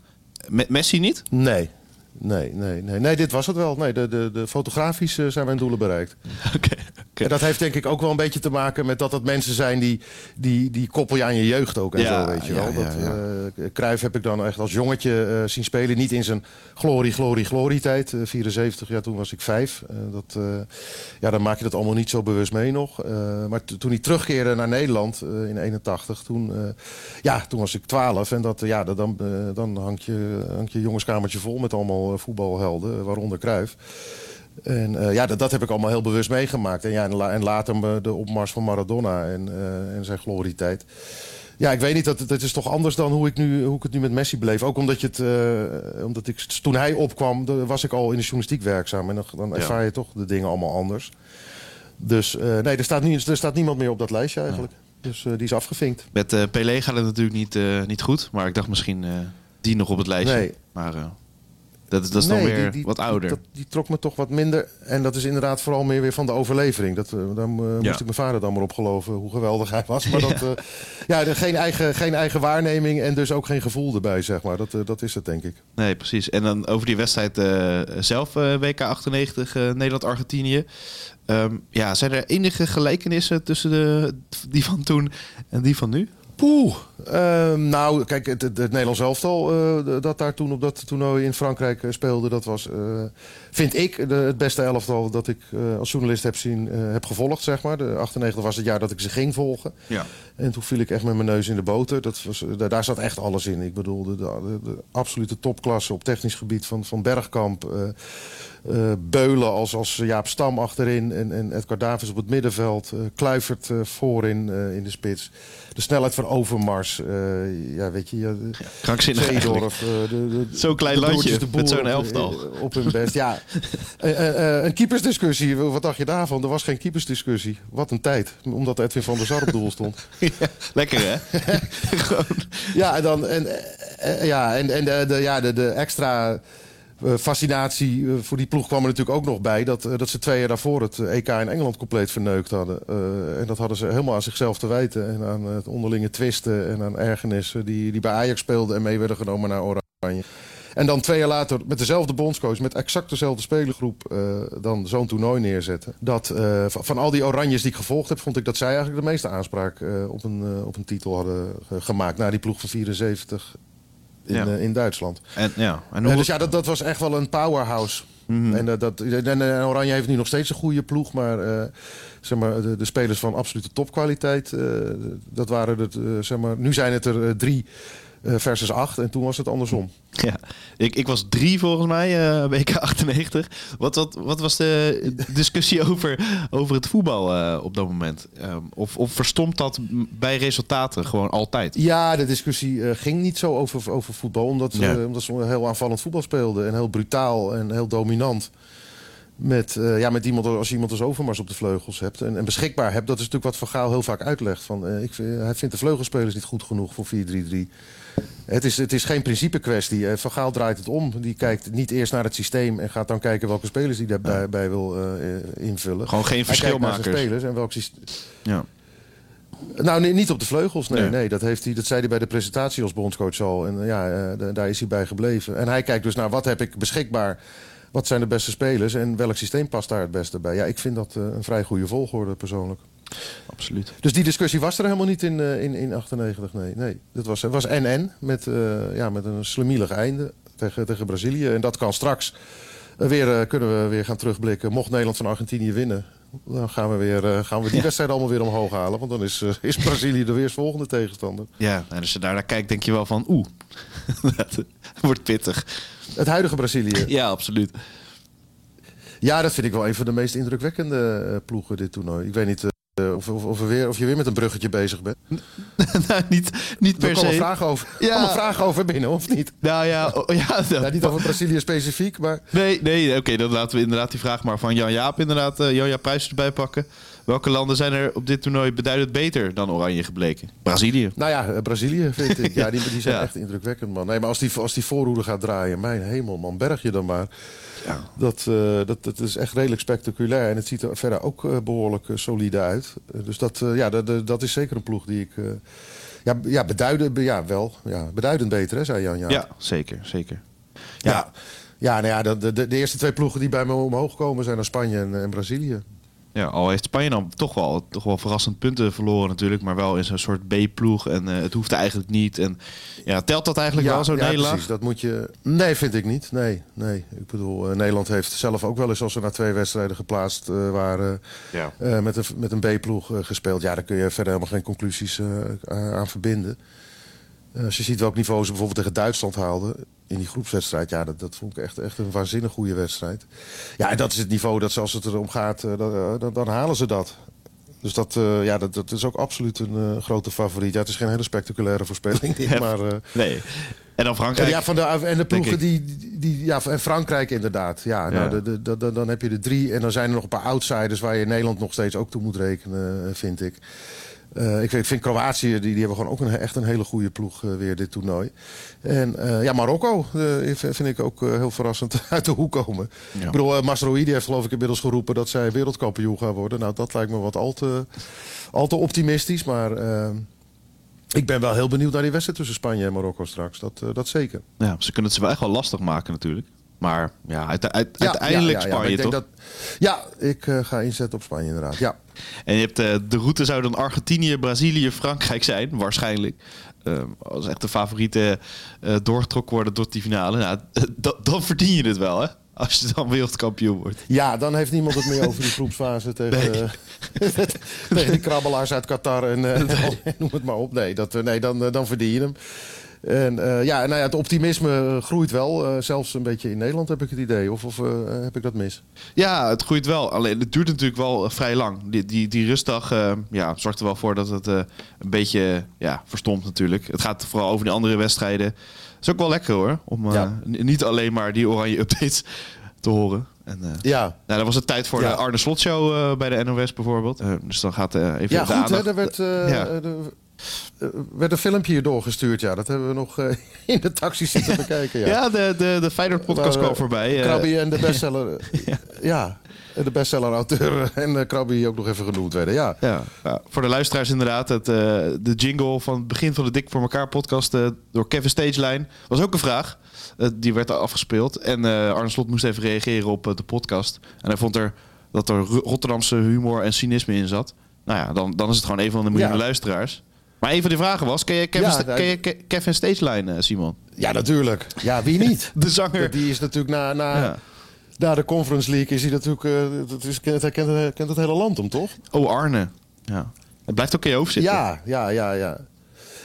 Met Messi niet? Nee. Nee, nee, nee. Nee, dit was het wel. Nee, de, de, de fotografisch eh, zijn mijn doelen bereikt. Oké. En dat heeft denk ik ook wel een beetje te maken met dat het mensen zijn die, die, die koppel je aan je jeugd ook en Ja, zo, weet je wel. ja, Dat, ja. eh, Cruijff heb ik dan echt als jongetje eh, zien spelen. Niet in zijn glorie, glorie, glorie tijd. Eh, 74, ja, toen was ik vijf. Dat, ja, dan maak je dat allemaal niet zo bewust mee nog. Maar toen hij terugkeerde naar Nederland in 81, toen, ja, toen was ik 12. En dat, ja, dat- dan, dan hangt je, hangt je jongenskamertje vol met allemaal eh, voetbalhelden, waaronder Cruijff. En eh, ja, dat, dat heb ik allemaal heel bewust meegemaakt. En, ja, en, la- en later de opmars van Maradona en, eh, en zijn glorietijd. Ja, ik weet niet, dat, dat is toch anders dan hoe ik, nu, hoe ik het nu met Messi beleef. Ook omdat, je het, eh, omdat ik, toen hij opkwam, was ik al in de journalistiek werkzaam. En dan, dan ervaar je toch de dingen allemaal anders. Dus eh, nee, er staat, niet, er staat niemand meer op dat lijstje eigenlijk. Dus eh, die is afgevinkt. Met eh Pelé gaat het natuurlijk niet, eh, niet goed. Maar ik dacht misschien eh, die nog op het lijstje. Nee. Maar eh, dat, is- dat is dan Nee, weer die- die- wat ouder. Die, dat- die trok me toch wat minder. En dat is inderdaad vooral meer weer van de overlevering. Dat, eh, daar eh, moest ik mijn vader dan maar op geloven hoe geweldig hij was. Maar dat, eh, ja, er- geen, eigen, geen eigen waarneming en dus ook geen gevoel erbij, zeg maar. Dat, eh, dat is het, denk ik. Nee, precies. En dan over die wedstrijd eh, zelf, eh, WK 98, eh, Nederland-Argentinië. Ehm, ja, zijn er enige gelijkenissen tussen de, die van toen en die van nu? Poeh. Ehm, nou, kijk, het, het, Nederlands elftal eh, dat daar toen op dat toernooi in Frankrijk eh, speelde... dat was, eh, vind ik, de, het beste elftal dat ik eh, als journalist heb, zien, eh, heb gevolgd, zeg maar. De 98 was het jaar dat ik ze ging volgen. Ja. En toen viel ik echt met mijn neus in de boter. Dat was, eh, daar, daar zat echt alles in. Ik bedoel, de, de, de absolute topklasse op technisch gebied van, van Bergkamp. Beulen als, als Jaap Stam achterin. En, en Edgar Davids op het middenveld. Kluivert voorin in de spits. De snelheid van Overmars. ja, weet je. Ja, Krankzinnig. Zeedorf. de, Zo'n klein landje met zo'n elftal. Op hun best, ja. Eh, eh, eh, een keepersdiscussie, wat dacht je daarvan? Er was geen keepersdiscussie. Wat een tijd, omdat Edwin van der Sar op doel stond. Ja, lekker hè? Ja, en dan en, ja, en, en de, de, ja, de, de extra fascinatie voor die ploeg kwam er natuurlijk ook nog bij. Dat, dat ze twee jaar daarvoor het EK in Engeland compleet verneukt hadden. En dat hadden ze helemaal aan zichzelf te wijten. En aan het onderlinge twisten en aan ergernissen die, die bij Ajax speelden en mee werden genomen naar Oranje. En dan twee jaar later met dezelfde bondscoach, met exact dezelfde spelergroep, eh, dan zo'n toernooi neerzetten. Dat, eh, van, van al die oranjes die ik gevolgd heb, vond ik dat zij eigenlijk de meeste aanspraak eh, op, een, op een titel hadden ge- gemaakt. Na die ploeg van 74 in, Ja. in Duitsland. En, ja, en hoe, dus ja, dat, dat was echt wel een powerhouse. En, eh, dat, en, Oranje heeft nu nog steeds een goede ploeg, maar, zeg maar de, de spelers van absolute topkwaliteit, dat waren het, zeg maar, nu zijn het er drie versus acht en toen was het andersom. ja, ik, ik was drie volgens mij, eh WK 98. Wat, wat, wat was de discussie over, over het voetbal eh, op dat moment? Ehm, of, of verstomt dat bij resultaten gewoon altijd? Ja, de discussie eh, ging niet zo over, over voetbal. Omdat, Ja. eh, omdat ze heel aanvallend voetbal speelden. En heel brutaal en heel dominant. Met, eh, ja, met iemand als je iemand als Overmars op de vleugels hebt. En, en beschikbaar hebt. Dat is natuurlijk wat Van Gaal heel vaak uitlegt. Van, eh, ik, hij vindt de vleugelspelers niet goed genoeg voor 4-3-3. Het is, het is geen principe kwestie. Eh, Van Gaal draait het om. Die kijkt niet eerst naar het systeem. En gaat dan kijken welke spelers hij daarbij bij wil eh, eh, invullen. Gewoon geen zijn verschilmakers. spelers en welk systeem. Ja. Nou, nee, niet op de vleugels. Nee, Nee. nee. dat, heeft hij, dat zei hij bij de presentatie als bondscoach al. En ja, da- daar is hij bij gebleven. En hij kijkt dus naar wat heb ik beschikbaar. Wat zijn de beste spelers en welk systeem past daar het beste bij? Ja, ik vind dat een vrij goede volgorde persoonlijk. Absoluut. Dus die discussie was er helemaal niet in, eh, in, in 98. Nee, nee. Dat was, het was NN met, eh, ja, met een slemielig einde tegen, tegen Brazilië. En dat kan straks eh, weer, eh, kunnen we weer gaan terugblikken. Mocht Nederland van Argentinië winnen, dan gaan we, weer, eh, gaan we die wedstrijd allemaal weer omhoog halen. Want dan is, eh, is Brazilië de weersvolgende tegenstander. Ja, en als je daar naar kijkt, denk je wel van oeh, dat wordt pittig. Het huidige Brazilië. Ja, absoluut. Ja, dat vind ik wel een van de meest indrukwekkende eh, ploegen dit toernooi. Ik weet niet eh, of, of, of, we weer, of je weer met een bruggetje bezig bent. nou, niet, niet Er per komen se. vragen over, Ja. komen vragen over binnen, of niet? Nou ja, oh, ja, dat- Ja, niet over Brazilië specifiek, maar... Nee, nee oké, dan laten we inderdaad die vraag maar van Jan Jaap inderdaad, eh Jan Jaap Pruijs erbij pakken. Welke landen zijn er op dit toernooi beduidend beter dan Oranje gebleken? Brazilië. Nou ja, eh, Brazilië vind ik. Ja, die, die zijn Ja. echt indrukwekkend, man. Nee, maar als die, als die voorhoede gaat draaien, mijn hemel, man, berg je dan maar. Ja. Dat, eh, dat, dat is echt redelijk spectaculair. En het ziet er verder ook eh, behoorlijk eh, solide uit. Dus dat, ja, dat, dat- is zeker een ploeg die ik... ja, ja, beduidend, ja, wel. Ja, beduidend beter, hè, zei Jan. Ja, Ja, zeker, zeker. ja. Ja. ja. nou ja, de, de, de eerste twee ploegen die bij me omhoog komen zijn dan Spanje en, en Brazilië. Ja, al heeft Spanje dan toch wel, toch wel verrassend punten verloren natuurlijk, maar wel in zo'n soort B-ploeg en eh, het hoeft eigenlijk niet. En ja, telt dat eigenlijk wel zo'n ja, nederlaag? precies. Dat moet je. Nee, vind ik niet. Nee, nee. Ik bedoel, eh, Nederland heeft zelf ook wel eens als ze na twee wedstrijden geplaatst eh, waren Ja. eh, met een, met een B-ploeg eh, gespeeld. Ja, daar kun je verder helemaal geen conclusies eh, aan verbinden. Eh, als je ziet welk niveau ze bijvoorbeeld tegen Duitsland haalden in die groepswedstrijd. Ja, dat, dat vond ik echt, echt een waanzinnig goede wedstrijd. Ja, en dat is het niveau dat ze, als het erom gaat, eh, dan, eh, dan, dan halen ze dat. Dus dat, eh, ja, dat, dat is ook absoluut een eh, grote favoriet. Ja, het is geen hele spectaculaire voorspelling, Ja, maar... eh, Nee. En dan Frankrijk. ja, van de, en de ploegen die, die, ja, en Frankrijk inderdaad. Ja, Ja. Nou, de, de, de- de- dan heb je de drie en dan zijn er nog een paar outsiders waar je in Nederland nog steeds ook toe moet rekenen, eh, vind ik. Eh, ik, vind, ik vind Kroatië, die, die hebben gewoon ook een, echt een hele goede ploeg eh, weer dit toernooi. En eh, ja, Marokko vind ik ook heel verrassend uit de hoek komen. Ja. Ik bedoel, Masrohi die heeft geloof ik inmiddels geroepen dat zij wereldkampioen gaan worden. Nou, dat lijkt me wat al te, al te optimistisch, maar... ik ben wel heel benieuwd naar die wedstrijd tussen Spanje en Marokko straks. Dat, dat zeker. Ja, ze kunnen het ze wel echt wel lastig maken natuurlijk. Maar ja, uite- uit- Ja, uiteindelijk ja, Spanje ik toch? Dat, ja, ik eh, ga inzetten op Spanje inderdaad. Ja. En je hebt, eh, de route zou dan Argentinië, Brazilië, Frankrijk zijn, waarschijnlijk. Eh, als echt de favorieten eh, doorgetrokken worden tot die finale. Nou, dan, verdien je het wel, hè? Als je dan wereldkampioen wordt. ja, dan heeft niemand het meer over die groepsfase tegen, tegen die krabbelaars uit Qatar en eh, noem het maar op. Nee, dat, nee dan, dan verdien je hem. En eh, ja, nou ja, het optimisme groeit wel. eh, zelfs een beetje in Nederland heb ik het idee. Of, of eh, heb ik dat mis? Ja, het groeit wel. Alleen het duurt natuurlijk wel vrij lang. Die, die, die rustdag ja, zorgt er wel voor dat het een beetje ja, verstomt natuurlijk. Het gaat vooral over die andere wedstrijden. is ook wel lekker hoor. Om Ja. niet alleen maar die oranje updates te horen. En, Ja, nou, dan was het tijd voor Ja. de Arne Slot Show bij de NOS bijvoorbeeld. Dus dan gaat even ja de goed hè. aandacht- Er werd, Ja. Er- er werd een filmpje hier doorgestuurd. Ja, dat hebben we nog eh, in de taxi zitten bekijken. Ja. Ja, de, de, de Feyenoord podcast eh, kwam voorbij. eh, Krabby en de bestseller. ja. de bestseller-auteur en uh, Krabby ook nog even genoemd werden. Ja. Ja, voor de luisteraars inderdaad. Het, eh, de jingle van het begin van de Dik voor elkaar podcast eh, door Kevin Stageline was ook een vraag. Eh, die werd afgespeeld. En eh Arne Slot moest even reageren op eh, de podcast. En hij vond er dat er Ro- Rotterdamse humor en cynisme in zat. Nou ja, dan, dan is het gewoon een van de miljoenen Ja. luisteraars. Maar een van die vragen was, ken je Kevin, Ja, nou, ken je Ke- Kevin Stageline, eh, Simon? ja, natuurlijk. Ja, wie niet? De zanger. Die is natuurlijk na, na, Ja. na de Conference League is hij natuurlijk... dat is, kent, kent, het hele land hem, toch? Oh, Arne. Ja. Het blijft ook in je hoofd zitten. Ja, ja, ja, ja.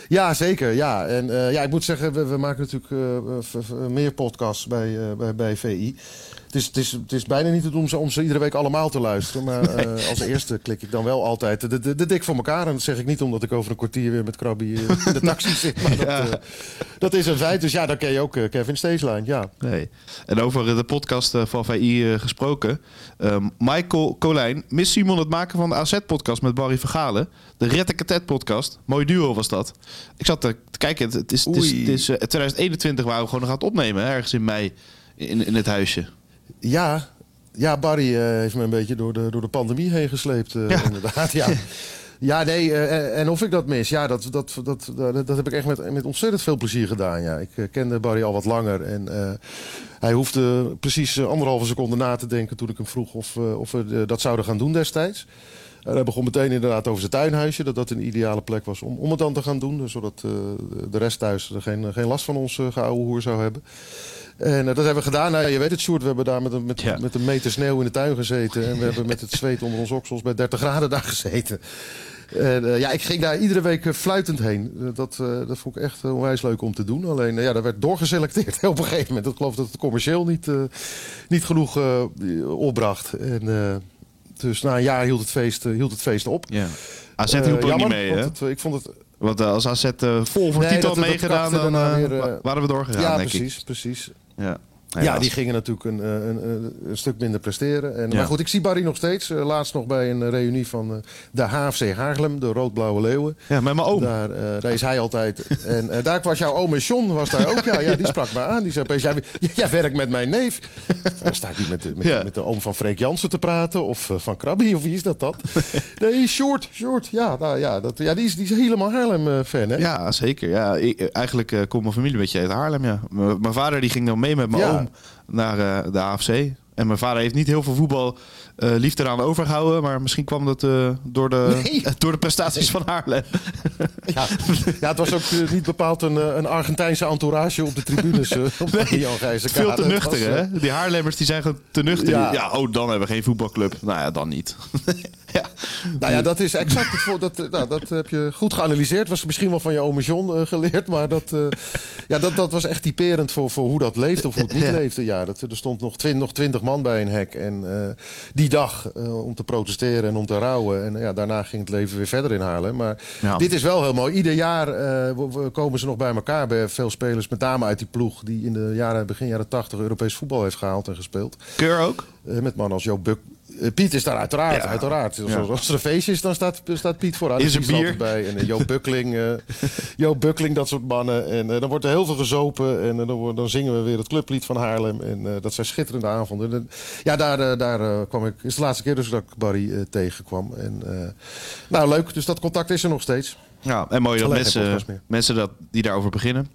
Ja, zeker. Ja. En eh, ja, ik moet zeggen, we, we maken natuurlijk meer podcasts bij, bij, bij VI. Het is, het, is, het is bijna niet te doen om ze, om ze iedere week allemaal te luisteren. Maar eh, als eerste klik ik dan wel altijd de, de, de dik voor elkaar. En dat zeg ik niet omdat ik over een kwartier weer met Krabby eh, in de taxi zit. Maar dat, eh, dat is een feit. Dus ja, dan ken je ook Kevin Stageline. Ja. Nee. En over de podcast van VI gesproken. Eh, Michael Colijn mist Simon het maken van de AZ-podcast met Barry Vergalen. De Rettekatet podcast. Mooi duo was dat. Ik zat te kijken. Het, het is, het is, het is eh, 2021 waar we gewoon nog gaan het opnemen. Hè, ergens in mei in, in het huisje. Ja, ja Barry eh, heeft me een beetje door de, door de pandemie heen gesleept, eh, Ja. inderdaad. Ja. Ja, nee, eh, en- of ik dat mis, ja, dat, dat, dat, dat, heb ik echt met, met ontzettend veel plezier gedaan. Ja. Ik kende Barry al wat langer en hij hoefde precies anderhalve seconde na te denken toen ik hem vroeg of, of we dat zouden gaan doen destijds. En hij begon meteen inderdaad over zijn tuinhuisje, dat dat een ideale plek was om, om het dan te gaan doen. Zodat de rest thuis er geen, geen last van ons uh, zou hebben. En eh, dat hebben we gedaan. Nou, je weet het, Sjoerd, we hebben daar met een, met, Ja. met een meter sneeuw in de tuin gezeten. En we hebben met het zweet onder ons oksels bij 30 graden daar gezeten. En eh, ja, ik ging daar iedere week eh, fluitend heen. Dat, dat vond ik echt onwijs leuk om te doen. Alleen, ja, daar werd doorgeselecteerd op een gegeven moment. Ik geloof dat het commercieel niet, niet genoeg opbracht. En, dus na een jaar hield het feest, hield het feest op. Ja. AZ hielp ook niet mee, hè? het, ik vond het... Want als AZ vol voor Nee, titel dat- had dat meegedaan, dan weer, waren we doorgegaan, ja, precies, ik. precies. Ja, Ja, die gingen natuurlijk een, eh, een, een, een stuk minder presteren. En, Ja. Maar goed, ik zie Barry nog steeds. Eh, laatst nog bij een reunie van eh, de HFC Haarlem, de Rood-Blauwe Leeuwen. Ja, met mijn oom. Daar, eh, daar is hij altijd. En eh, daar was jouw oom en John was daar ook. Ja, ja, die sprak me aan. Die zei opeens, jij, jij werkt met mijn neef. Dan sta ik niet met de, met, Ja. met de oom van Freek Jansen te praten. Of eh, van Krabby, of wie is dat dan? Nee, Short, Short. Ja, nou, ja, dat, ja die, is, die is helemaal Haarlem-fan, hè? Ja, zeker. Ja, ik- eigenlijk eh, komt mijn familie een beetje uit Haarlem. Ja. M- mijn vader die ging dan mee met mijn Ja. Naar eh, de AFC. En mijn vader heeft niet heel veel voetbal eh, liefde eraan overgehouden. Maar misschien kwam dat eh, door, de, Nee. door de prestaties van Haarlem. Ja, ja, het was ook eh, niet bepaald een, een Argentijnse entourage op de tribunes. op de Jan. Veel te nuchter, was, hè? Die Haarlemmers die zijn gewoon te nuchter. Ja. Ja. oh, dan hebben we geen voetbalclub. Nou ja, dan niet. ja. Nou ja, dat is exact het voor, dat, nou, dat heb je goed geanalyseerd. Was misschien wel van je ome John geleerd. Maar dat, ja, dat, dat was echt typerend voor, voor hoe dat leeft of hoe het niet Ja. leefde. Ja, dat, er stond nog, twin, nog twintig man bij een hek. En eh, die dag eh, om te protesteren en om te rouwen. En ja, daarna ging het leven weer verder in Haarlem. Maar Ja. dit is wel heel mooi. Ieder jaar eh, komen ze nog bij elkaar. Bij veel spelers, met name uit die ploeg... die in de jaren, begin jaren 80 Europees voetbal heeft gehaald en gespeeld. Keur ook? Met mannen als Joop Buk. Eh, Piet is daar uiteraard, Ja. uiteraard. Als, Ja. als er een feestje is, dan staat, staat Piet vooraan. Is Die er er bier? bij. En eh, Joop Bukkeling, eh, Joop Bukkeling, dat soort mannen. En eh, dan wordt er heel veel gezopen. En eh, dan, dan zingen we weer het clublied van Haarlem. En eh, dat zijn schitterende avonden. En, ja, daar, eh, daar eh, kwam ik. is de laatste keer dus dat ik Barry eh, tegenkwam. En, eh, nou, leuk. Dus dat contact is er nog steeds. Ja, en mooi dat Alleen mensen, mensen dat, die daarover beginnen.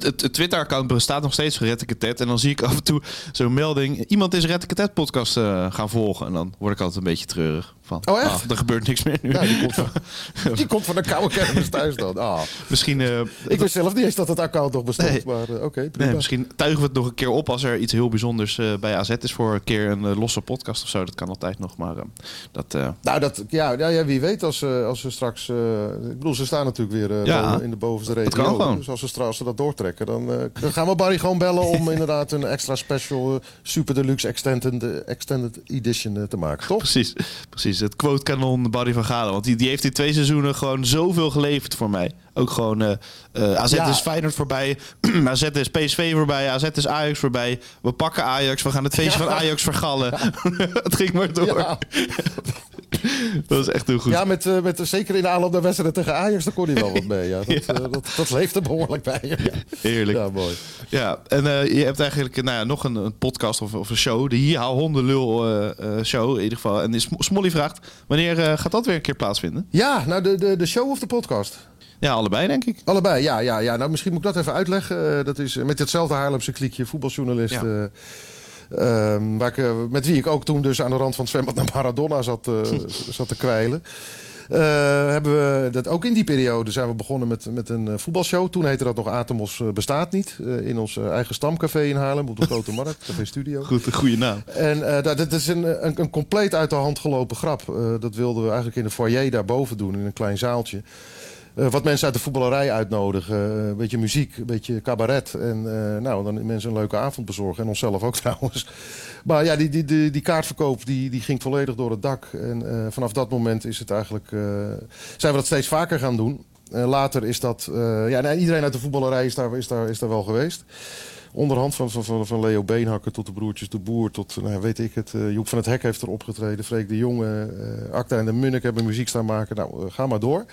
Het, Twitter-account bestaat nog steeds van Rettiketet. En dan zie ik af en toe zo'n melding. Iemand is Rettiketet podcast eh, gaan volgen. En dan word ik altijd een beetje treurig. Van, Oh, echt? ah, er gebeurt niks meer nu. Ja, die komt van, die komt van de koude kermis thuis dan. Ah, Misschien, eh, ik wist zelf niet eens dat het account nog bestond. Nee. Maar eh, oké, prima. nee, misschien tuigen we het nog een keer op als er iets heel bijzonders eh, bij AZ is voor een keer een losse podcast of zo. Dat kan altijd nog. Maar dat, Nou, dat, ja, ja, ja, wie weet als, als we straks... ik bedoel, ze staan natuurlijk weer Ja. in de bovenste regio. kan gewoon. Dus als we straks dat doortrekken, dan, dan gaan we Barry gewoon bellen... om inderdaad een extra special, super deluxe extended, extended edition te maken, toch? Precies, precies. Het quote kanon Barry van Galen. Want die, die heeft in twee seizoenen gewoon zoveel geleverd voor mij. Ook gewoon eh eh, AZ Ja. is Feyenoord voorbij. AZ is PSV voorbij. AZ is Ajax voorbij. We pakken Ajax. We gaan het feestje Ja. van Ajax vergallen. het ging maar door. Dat is echt heel goed. Ja, met, eh, met, zeker in de aanloop naar wedstrijden tegen Ajax, daar kon hij wel wat mee. Ja. Dat, eh, dat, dat leeft er behoorlijk bij. Ja, Heerlijk. ja mooi. Ja, en eh, je hebt eigenlijk nou ja, nog een, een podcast of, of een show. De Hier Hondenlul eh, eh, show in ieder geval. En Sm- Smolly vraagt, wanneer gaat dat weer een keer plaatsvinden? Ja, nou, de, de, de show of de podcast? Ja, allebei denk ik. Allebei, ja, ja, ja. Nou, misschien moet ik dat even uitleggen. Dat is met hetzelfde Haarlemse kliekje, voetbaljournalist. Ja. Eh, ehm, waar ik, eh, met wie ik ook toen dus aan de rand van het zwembad naar Maradona zat, eh, zat te kwijlen. Eh, hebben we dat ook in die periode zijn we begonnen met, met een eh, voetbalshow. Toen heette dat nog Atemos eh, bestaat niet. in ons eigen stamcafé in Haarlem op de Grote Markt, Café Studio. Goed, een goede naam. En dat, dat is een, een, een compleet uit de hand gelopen grap. Dat wilden we eigenlijk in de foyer daarboven doen, in een klein zaaltje. Eh, wat mensen uit de voetballerij uitnodigen. Eh, een beetje muziek, een beetje cabaret. En eh, nou, dan mensen een leuke avond bezorgen. En onszelf ook trouwens. Maar ja, die, die, die, die kaartverkoop die, die ging volledig door het dak. En vanaf dat moment is het eigenlijk, zijn we dat steeds vaker gaan doen. Later is dat... ja, iedereen uit de voetballerij is daar, is daar, is daar wel geweest. Onderhand van, van, van, Leo Beenhakker tot de broertjes De Boer... tot, nou, weet ik het, Joep van het Hek heeft er opgetreden. Freek de Jonge, Acta en de Munnik hebben muziek staan maken. Nou, ga maar door.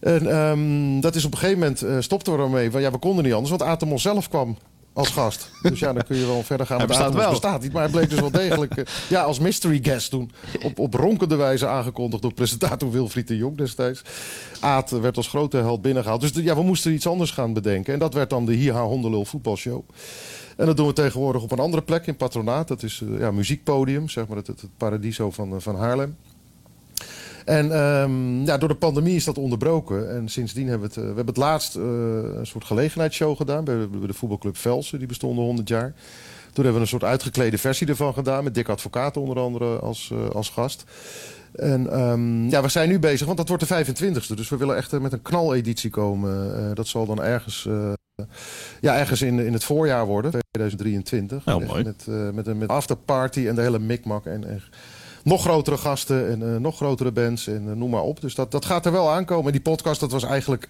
En ehm, dat is op een gegeven moment uh, stopten we ermee. Want ja, we konden niet anders, want Atemos zelf kwam als gast. Dus ja, dan kun je wel verder gaan. Hij bestaat Atomos wel. bestaat niet, maar hij bleek dus wel degelijk... eh, ja, als mystery guest toen. Op, op ronkende wijze aangekondigd door presentator Wilfried de Jong destijds. Aad werd als grote held binnengehaald. Dus ja, we moesten iets anders gaan bedenken. En dat werd dan de Hiha Hondelul voetbalshow. En dat doen we tegenwoordig op een andere plek in Patronaat. Dat is eh, ja, muziekpodium, zeg maar het, het, het paradiso van, eh, van Haarlem. En ehm, ja, door de pandemie is dat onderbroken. En sindsdien hebben we het, eh, we hebben het laatst eh, een soort gelegenheidsshow gedaan bij, bij de voetbalclub Velsen. Die bestonden 100 jaar. Toen hebben we een soort uitgeklede versie ervan gedaan. Met Dick Advocaat onder andere als, eh, als gast. En ehm, ja, we zijn nu bezig, want dat wordt de 25e. Dus we willen echt met een knaleditie komen. Dat zal dan ergens, ja, ergens in, in het voorjaar worden, 2023. Heel Echt mooi. Met, met een met afterparty en de hele mikmak. En, en nog grotere gasten en eh, nog grotere bands en eh, noem maar op. Dus dat, dat gaat er wel aankomen. En die podcast, dat was eigenlijk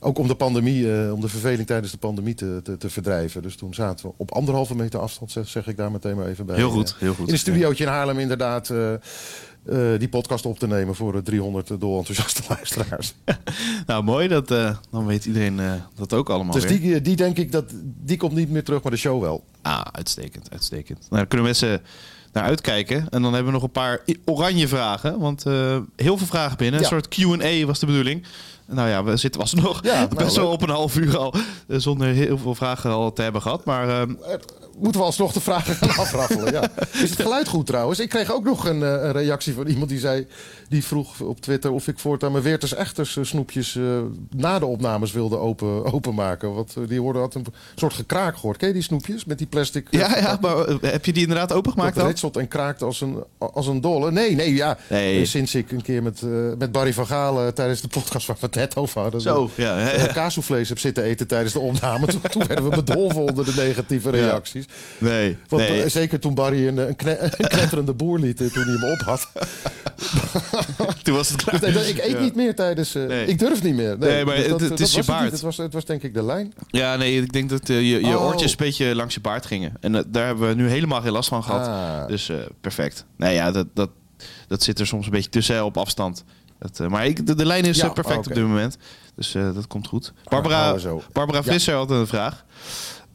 ook om de pandemie, eh, om de verveling tijdens de pandemie te, te, te verdrijven. Dus toen zaten we op anderhalve meter afstand, zeg, zeg ik daar meteen maar even bij. Heel goed, heel goed. In een studiootje in Haarlem inderdaad die podcast op te nemen voor de 300 dolenthousiaste luisteraars. Nou, mooi. Dat, dan weet iedereen dat ook allemaal dus weer. die, die denk ik, dat die komt niet meer terug, maar de show wel. Ah, uitstekend, uitstekend. Nou, kunnen mensen naar uitkijken. En dan hebben we nog een paar oranje vragen. Want eh, heel veel vragen binnen. Een soort Q&A was de bedoeling. Nou ja, we zitten was nog Ja, nou, best wel leuk. op een half uur al. eh, zonder heel veel vragen al te hebben gehad. Maar ehm, Eh, moeten we alsnog de vragen gaan afraffelen. Ja. Is het geluid goed trouwens? Ik kreeg ook nog een, eh, een reactie van iemand die zei... die vroeg op Twitter of ik voortaan mijn Weerters Echters eh, snoepjes... eh, na de opnames wilde open, openmaken. Want die worden had een soort gekraak gehoord. Ken je die snoepjes met die plastic... Ja, ja, maar heb je die inderdaad opengemaakt dan? ritselt en kraakt als een, als een dolle. Nee, nee, ja. Nee. Sinds ik een keer met, met Barry van Gaal... eh, tijdens de podcast waar we het net over hadden... Zo, ja. kaassoufflés heb zitten eten tijdens de opname. toen, toen werden we bedolven onder de negatieve reacties. Nee, Want nee. eh, zeker toen Barry een, een, kne- een knetterende boer liet eh, toen hij hem op had. Toen was het klaar. Dus ik eet Ja. niet meer tijdens... eh, Nee. Ik durf niet meer. Nee, maar Dus het- het dat is je was baard. Het, was, het was denk ik de lijn. Ja, nee, ik denk dat je, je Oh. oortjes een beetje langs je baard gingen. En daar hebben we nu helemaal geen last van gehad. Ah. Dus perfect. Nee, ja, dat, dat, dat zit er soms een beetje tussen op afstand. Dat, maar ik, de, de lijn is Ja, perfect op dit moment. Dus dat komt goed. Barbara. Barbara Ja. Visser had een vraag.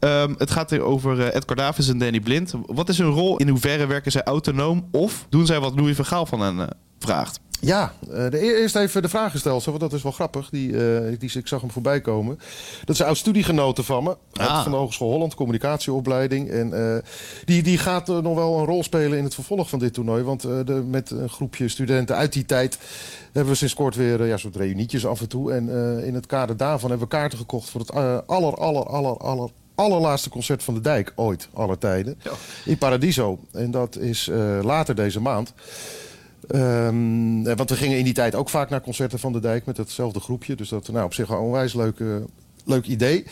Ehm, het gaat hier over eh, Edgar Davids en Danny Blind. Wat is hun rol? In hoeverre werken zij autonoom? Of doen zij wat Louis van Gaal van hen eh, vraagt? Ja, eh, de, eerst even de vraag gesteld, want dat is wel grappig. Die, die, ik zag hem voorbij komen. Dat is een oud studiegenoten van me. Ah. Van de Hogeschool Holland, communicatieopleiding. En die, die gaat nog wel een rol spelen in het vervolg van dit toernooi. Want de, met een groepje studenten uit die tijd hebben we sinds kort weer ja, soort reunietjes af en toe. En in het kader daarvan hebben we kaarten gekocht voor het aller, aller, aller, aller allerlaatste concert van de Dijk ooit, aller tijden. In Paradiso. En dat is eh, later deze maand. Ehm, eh, want we gingen in die tijd ook vaak naar concerten van de Dijk met hetzelfde groepje. Dus dat nou, op zich wel een onwijs leuk, leuk idee.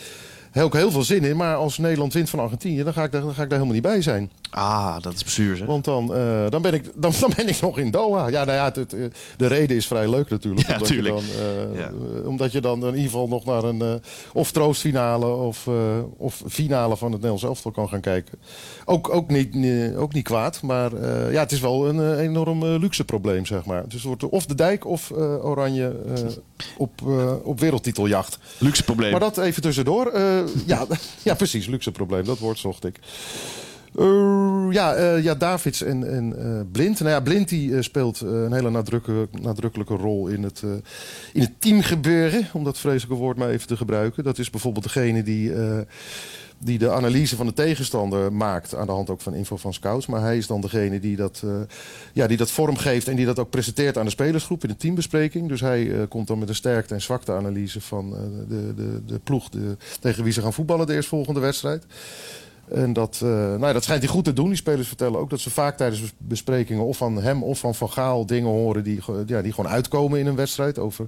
Heb ook heel veel zin in. Maar als Nederland wint van Argentinië, dan ga ik daar, dan ga ik daar helemaal niet bij zijn. Ah, dat is zeg. Want dan, eh, dan, ben, ik, dan, dan ben ik nog in Doha. Ja, nou ja, het, het, eh, de reden is vrij leuk natuurlijk. Ja, omdat, tuurlijk. Je dan, eh, Ja. omdat je dan in ieder geval nog naar een of troostfinale of, of finale van het Nederlands elftal kan gaan kijken. Ook, ook, niet, ook niet kwaad. Maar ja, het is wel een enorm luxe probleem, zeg maar. Dus het wordt of de dijk of Oranje op, op wereldtiteljacht. Luxe probleem. Maar dat even tussendoor. Eh, ja, ja, precies. Luxe probleem. Dat woord zocht ik. Eh, ja, eh, ja, Davids en, en Blind. Nou ja, Blind die, speelt een hele nadrukkelijke, nadrukkelijke rol in het, in het teamgebeuren. Om dat vreselijke woord maar even te gebruiken. Dat is bijvoorbeeld degene die, die de analyse van de tegenstander maakt. Aan de hand ook van info van scouts. Maar hij is dan degene die dat, eh, ja, die dat vormgeeft. En die dat ook presenteert aan de spelersgroep in de teambespreking. Dus hij eh, komt dan met een sterkte- en zwakteanalyse van eh, de, de, de ploeg de, tegen wie ze gaan voetballen de eerstvolgende wedstrijd. En dat, nou dat schijnt hij goed te doen. Die spelers vertellen ook dat ze vaak tijdens bes- besprekingen... of van hem of van Van Gaal dingen horen die, ja, die gewoon uitkomen in een wedstrijd. Over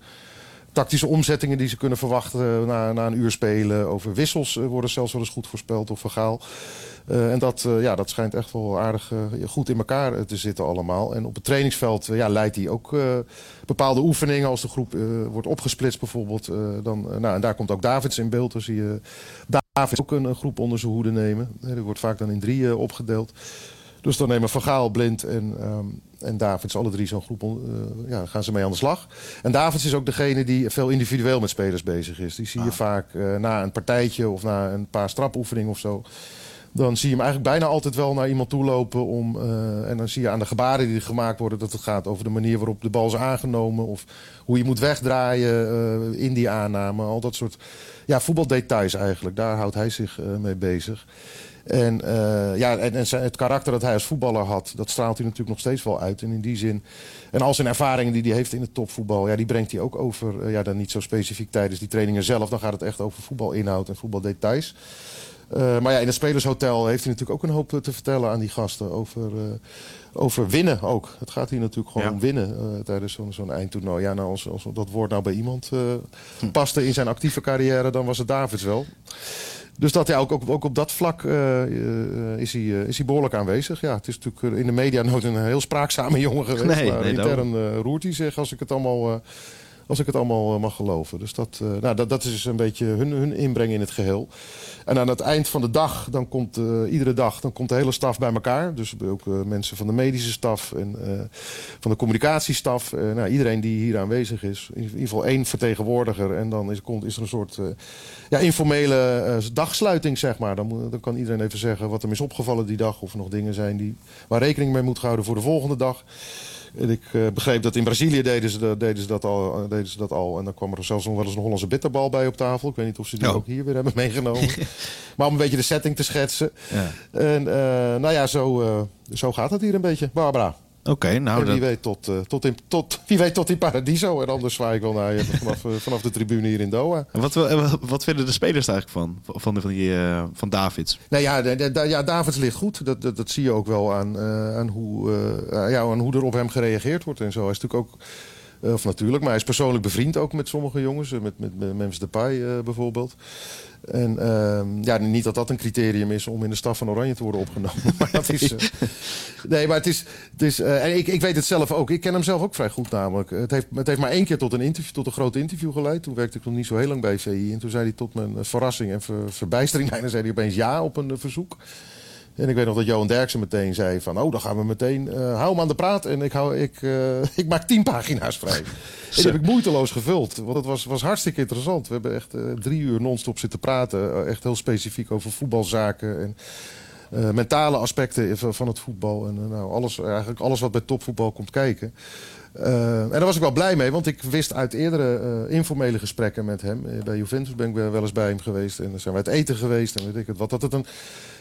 tactische omzettingen die ze kunnen verwachten na, na een uur spelen. Over wissels eh, worden zelfs wel eens goed voorspeld door Van Gaal. Eh, en dat, eh, ja, dat schijnt echt wel aardig eh, goed in elkaar eh, te zitten allemaal. En op het trainingsveld eh, ja, leidt hij ook eh, bepaalde oefeningen. Als de groep eh, wordt opgesplitst bijvoorbeeld. eh, dan, eh, nou, en daar komt ook Davids in beeld. Dan zie je Davids ook een, groep onder zijn hoede nemen. Eh, die wordt vaak dan in drie eh, opgedeeld. Dus dan nemen Van Blind en, ehm, en Davids, alle drie zo'n groep, eh, ja, gaan ze mee aan de slag. En Davids is ook degene die veel individueel met spelers bezig is. Die zie je vaak eh, na een partijtje of na een paar strapoefeningen of zo. Dan zie je hem eigenlijk bijna altijd wel naar iemand toe lopen. Om, eh, en dan zie je aan de gebaren die gemaakt worden dat het gaat over de manier waarop de bal is aangenomen. Of hoe je moet wegdraaien in die aanname. Al dat soort ja, voetbaldetails eigenlijk. Daar houdt hij zich mee bezig. En, eh, ja, en, het karakter dat hij als voetballer had, dat straalt hij natuurlijk nog steeds wel uit. En in die zin, en al zijn ervaringen die hij heeft in het topvoetbal, ja, die brengt hij ook over. eh, ja, dan niet zo specifiek tijdens die trainingen zelf. Dan gaat het echt over voetbalinhoud en voetbaldetails. Eh, maar ja, in het spelershotel heeft hij natuurlijk ook een hoop te vertellen aan die gasten over, over winnen ook. Het gaat hier natuurlijk gewoon Ja. om winnen tijdens zo'n zo'n eindtoernooi. Ja, nou, als, als dat woord nou bij iemand eh, paste in zijn actieve carrière, dan was het Davids wel. Dus dat ja, ook, ook, ook op dat vlak eh, eh, is, hij, eh, is hij behoorlijk aanwezig. Ja, het is natuurlijk in de media nooit een heel spraakzame jongen geweest. Nee, maar nee, intern roert hij zich als ik het allemaal, als ik het allemaal eh, mag geloven. Dus dat, eh, nou, dat, dat is een beetje hun, hun inbreng in het geheel. En aan het eind van de dag, dan komt eh, iedere dag, dan komt de hele staf bij elkaar. Dus ook mensen van de medische staf en van de communicatiestaf. Nou, iedereen die hier aanwezig is. In ieder geval één vertegenwoordiger. En dan is, komt, is er een soort ja, informele dagsluiting, zeg maar. Dan, dan kan iedereen even zeggen wat hem is opgevallen die dag. Of er nog dingen zijn die, waar rekening mee moet houden voor de volgende dag. En ik eh, begreep dat in Brazilië deden ze, dat- deden, ze dat al, eh, deden ze dat al. En dan kwam er zelfs nog wel eens een Hollandse bitterbal bij op tafel. Ik weet niet of ze die Oh. ook hier weer hebben meegenomen. maar om een beetje de setting te schetsen. Ja. En eh, nou ja, zo, zo gaat het hier een beetje. Barbara. Oké, nou... en wie dat- weet tot, eh, tot, in, tot, wie weet tot in Paradiso. En anders zwaai ik wel naar je vanaf, eh, vanaf de tribune hier in Doha. En Wat, wat, vinden de spelers er eigenlijk van? Van, van, die, eh, van Davids? Nou ja, de- de- de- ja Davids ligt goed. Dat, dat, dat zie je ook wel aan, eh, aan, hoe, eh, ja, aan hoe er op hem gereageerd wordt en zo. Hij is natuurlijk ook, eh, of natuurlijk, maar hij is persoonlijk bevriend ook met sommige jongens. eh, Met, met, met Memphis Depay eh, bijvoorbeeld. En ehm, ja, niet dat dat een criterium is om in de staf van Oranje te worden opgenomen. maar dat is, eh, nee, maar het is... Het is eh, en ik, ik weet het zelf ook. Ik ken hem zelf ook vrij goed namelijk. Het heeft, het heeft maar één keer tot een, interview, tot een groot interview geleid. Toen werkte ik nog niet zo heel lang bij VI. En toen zei hij tot mijn eh, verrassing en ver- verbijstering... bijna zei hij opeens ja op een eh, verzoek. En ik weet nog dat Johan Derksen meteen zei van... oh, dan gaan we meteen... eh, hou hem aan de praat en ik, hou, ik, eh, ik maak tien pagina's vrij. en die heb ik moeiteloos gevuld. Want het was, was hartstikke interessant. We hebben echt eh, drie uur non-stop zitten praten. Echt heel specifiek over voetbalzaken... En, mentale aspecten van het voetbal. En nou, alles, eigenlijk alles wat bij topvoetbal komt kijken. Eh, en daar was ik wel blij mee, want ik wist uit eerdere eh, informele gesprekken met hem. eh, bij Juventus ben ik wel eens bij hem geweest. En dan zijn we uit eten geweest. En weet ik het wat. Dat het een,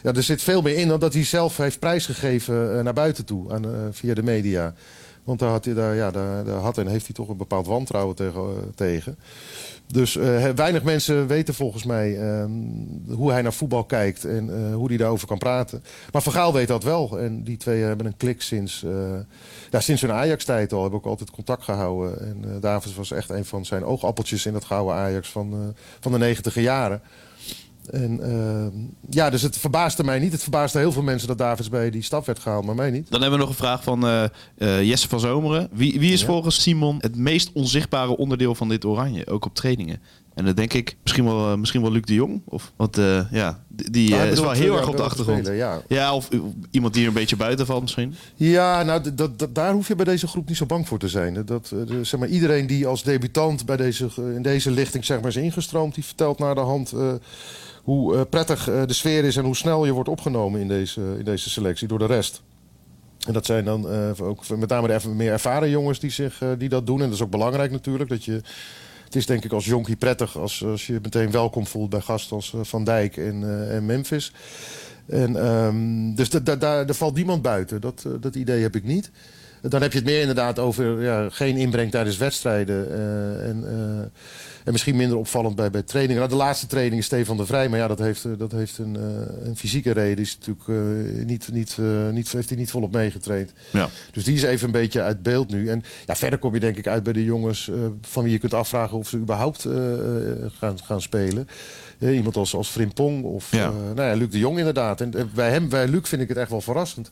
ja, er zit veel meer in dan dat hij zelf heeft prijsgegeven eh, naar buiten toe. Aan, via de media. Want daar had, hij, daar, ja, daar, daar had en heeft hij toch een bepaald wantrouwen tegen. tegen. Dus eh, weinig mensen weten volgens mij eh, hoe hij naar voetbal kijkt en eh, hoe hij daarover kan praten. Maar Van Gaal weet dat wel. En die twee hebben een klik sinds, eh, ja, sinds hun Ajax-tijd al. Hebben ook altijd contact gehouden. En Davids was echt een van zijn oogappeltjes in dat gouden Ajax van, van de negentiger jaren. En eh, ja, dus het verbaasde mij niet. Het verbaasde heel veel mensen dat Davids bij die stap werd gehaald, maar mij niet. Dan hebben we nog een vraag van eh, eh, Jesse van Zomeren. Wie, wie is Ja. volgens Simon het meest onzichtbare onderdeel van dit oranje? Ook op trainingen. En dan denk ik misschien wel, eh, misschien wel Luc de Jong. Of, want ja, die, is wel heel erg op de achtergrond. ja. Ja, of iemand die er een beetje buiten valt misschien. Ja, nou, dat, dat- daar hoef je bij deze groep niet zo bang voor te zijn. Dat, zeg maar, iedereen die als debutant bij deze, in deze lichting zeg maar, is ingestroomd... die vertelt naar de hand hoe eh, prettig eh, de sfeer is... en hoe snel je wordt opgenomen in deze, in deze selectie door de rest. En dat zijn dan eh, ook met name de meer ervaren jongens die, zich, die dat doen. En dat is ook belangrijk natuurlijk. Dat je, het is denk ik als jonkie prettig als, als je meteen welkom voelt bij gasten als Van Dijk en, Memphis. En, ehm, dus da- da- daar valt niemand buiten. Dat, dat idee heb ik niet. Dan heb je het meer inderdaad over ja, geen inbreng tijdens wedstrijden. eh, en, eh, en misschien minder opvallend bij, bij trainingen. Nou, de laatste training is Stefan de Vrij. Maar ja, dat heeft, eh, dat heeft een, een fysieke reden. Is natuurlijk niet, niet, niet, heeft hij niet volop meegetraind. Ja. Dus die is even een beetje uit beeld nu. En ja, verder kom je denk ik uit bij de jongens van wie je kunt afvragen of ze überhaupt gaan, gaan spelen. Iemand als, als Frimpong of Ja. nou ja, Luc de Jong inderdaad. En bij hem, bij Luc vind ik het echt wel verrassend.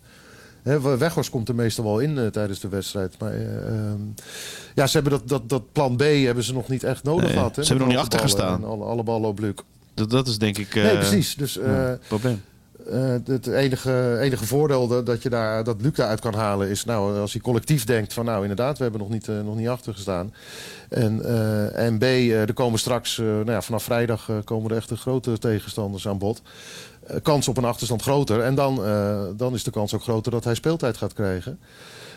Weghorst komt er meestal wel in eh, tijdens de wedstrijd. Maar eh, ehm, ja, ze hebben dat, dat, dat plan B hebben ze nog niet echt nodig Nee, gehad. Ze hebben nog niet achter gestaan. Alle, alle ballen op Luc. Dat, dat is denk ik eh, nee, precies. Dus eh, het probleem. eh, het enige, enige voordeel dat, dat, je daar, dat Luc daaruit kan halen is... Nou, als hij collectief denkt van nou inderdaad, we hebben nog niet, eh, nog niet achter gestaan. En, eh, en B, eh, er komen straks, eh, nou ja, vanaf vrijdag eh, komen er echt de grote tegenstanders aan bod. Eh, kans op een achterstand groter. En dan, eh, dan is de kans ook groter dat hij speeltijd gaat krijgen.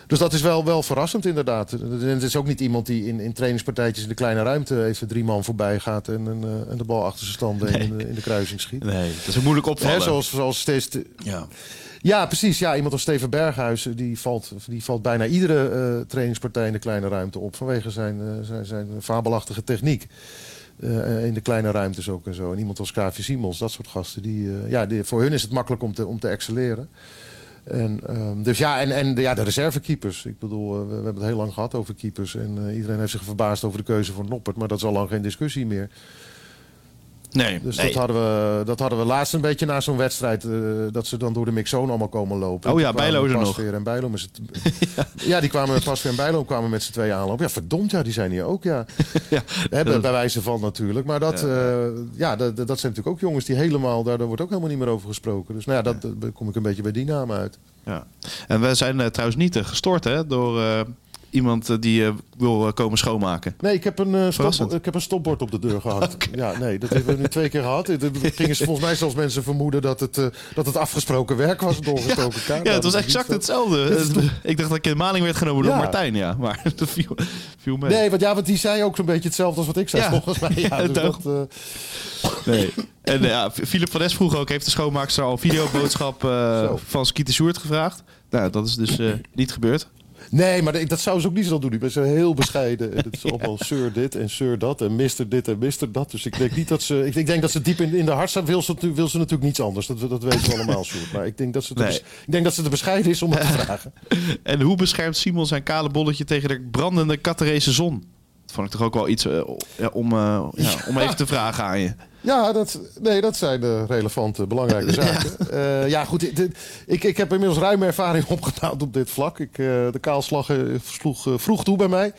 Dus dat is wel, wel verrassend inderdaad. En Het is ook niet iemand die in, in trainingspartijtjes in de kleine ruimte even drie man voorbij gaat en, een, eh, en de bal achter zijn stand in, de, in de kruising schiet. Nee, dat is een moeilijk opvallen. Hè, zoals, zoals steeds te- Ja. ja, precies. Ja, iemand als Steven Berghuis die valt, die valt bijna iedere trainingspartij in de kleine ruimte op. Vanwege zijn, zijn, zijn fabelachtige techniek. Eh, in de kleine ruimtes ook en zo. En iemand als KV Simons, dat soort gasten. Die, eh, ja, voor hun is het makkelijk om te, om te excelleren. En, ehm, dus ja, en, en de, ja, de reservekeepers. Ik bedoel, eh, we, hebben het heel lang gehad over keepers. En iedereen heeft zich verbaasd over de keuze van Noppert. Maar dat is al lang geen discussie meer. Nee, Dus nee. dat, hadden we, dat hadden we laatst een beetje na zo'n wedstrijd. eh, dat ze dan door de mixzone allemaal komen lopen. Oh ja, Bijlo is er nog. En Bijlo met z'n t- ja. die kwamen Pasveer en Bijlo kwamen met z'n tweeën aanlopen. Ja, verdomd, ja, die zijn hier ook, ja. Ja, bij, wijze van natuurlijk. Maar dat, ja. ja, dat, dat zijn natuurlijk ook jongens die helemaal... Daar, daar wordt ook helemaal niet meer over gesproken. Dus nou ja, dat, daar kom ik een beetje bij die naam uit. Ja. En we zijn eh, trouwens niet eh, gestort hè, door, eh, iemand eh, die eh, wil eh, komen schoonmaken. Nee, ik heb, een, stop, ik heb een stopbord op de deur gehad. Ja, nee, dat hebben we nu twee keer gehad. Er gingen volgens mij zelfs mensen vermoeden dat het, dat het afgesproken werk was, doorgestoken kaart. Ja, het was exact hetzelfde. ik dacht dat ik in maling werd genomen door. Martijn, ja. Maar dat viel, viel mee. Nee, want, ja, want die zei ook zo'n beetje hetzelfde als wat ik zei, Ja. volgens mij. Ja, dus dat, Nee. En ja, Philip van Es vroeg ook, heeft de schoonmaakster al een videoboodschap van Skeeter Sjoerd gevraagd? Nou, dat is dus niet gebeurd. Nee, maar dat zou ze ook niet zo doen. Die zijn heel bescheiden. En Het is allemaal sir dit en sir dat en mister dit en mister dat. Dus ik denk niet dat ze... Ik, denk dat ze diep in, in de hart staat. Wil ze, wil ze natuurlijk niets anders. Dat, dat weten we allemaal, Sjoerd. Maar ik denk, dat ze Nee. bes- ik denk dat ze te bescheiden is om het te vragen. En hoe beschermt Simon zijn kale bolletje tegen de brandende Catarese zon? Dat vond ik toch ook wel iets eh, om, eh, ja, om even te vragen aan je. Ja, dat, nee, dat zijn de relevante, belangrijke zaken. Ja, ja goed. dit- dit- ik, ik heb inmiddels ruime ervaring opgedaan op dit vlak. Ik, eh, de kaalslag eh, sloeg eh, vroeg toe bij mij.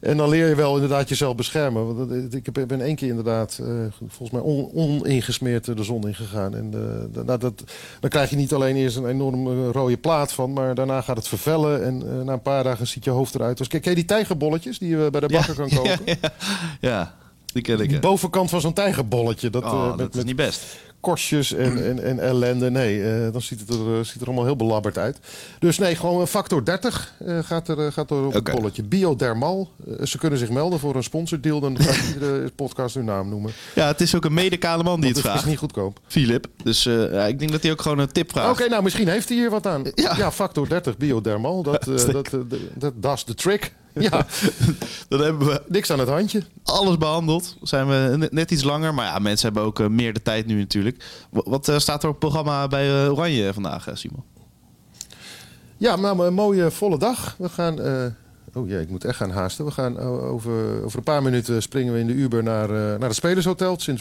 En dan leer je wel inderdaad jezelf beschermen. Want ik heb- ben één keer inderdaad, eh, volgens mij on, oningesmeerd de zon ingegaan. En eh, nou, dat, dan krijg je niet alleen eerst een enorm eh, rode plaat van, maar daarna gaat het vervellen. En eh, na een paar dagen ziet je hoofd eruit. Dus kijk, ken je die tijgerbolletjes die je bij de bakker kan kopen? Ja, ja, hè. bovenkant van zo'n tijgerbolletje. Dat, Oh, eh, dat is met niet best. korstjes en, en, en ellende. Nee, eh, dan ziet het, er, eh, ziet er allemaal heel belabberd uit. Dus nee, gewoon een factor 30 eh, gaat, er, gaat er op het bolletje. Biodermal. Ze kunnen zich melden voor een sponsordeal. Dan ga ik iedere podcast hun naam noemen. Ja, het is ook een mede-kale man die het Het is vraagt. niet goedkoop. Philip. Dus ja, ik denk dat hij ook gewoon een tip vraagt. Oké, nou misschien heeft hij hier wat aan. Ja. Ja, factor 30 biodermal. Dat, dat, dat is de trick. Ja, Dan hebben we niks aan het handje. alles behandeld. Zijn we net- iets langer. Maar ja, mensen hebben ook eh, meer de tijd nu natuurlijk. Wa- Wat eh, staat er op het programma bij eh, Oranje vandaag, Simon? Ja, maar een mooie volle dag. We gaan. oh ja, ik moet echt gaan haasten. We gaan over, over een paar minuten springen we in de Uber naar, naar het Spelershotel, het St.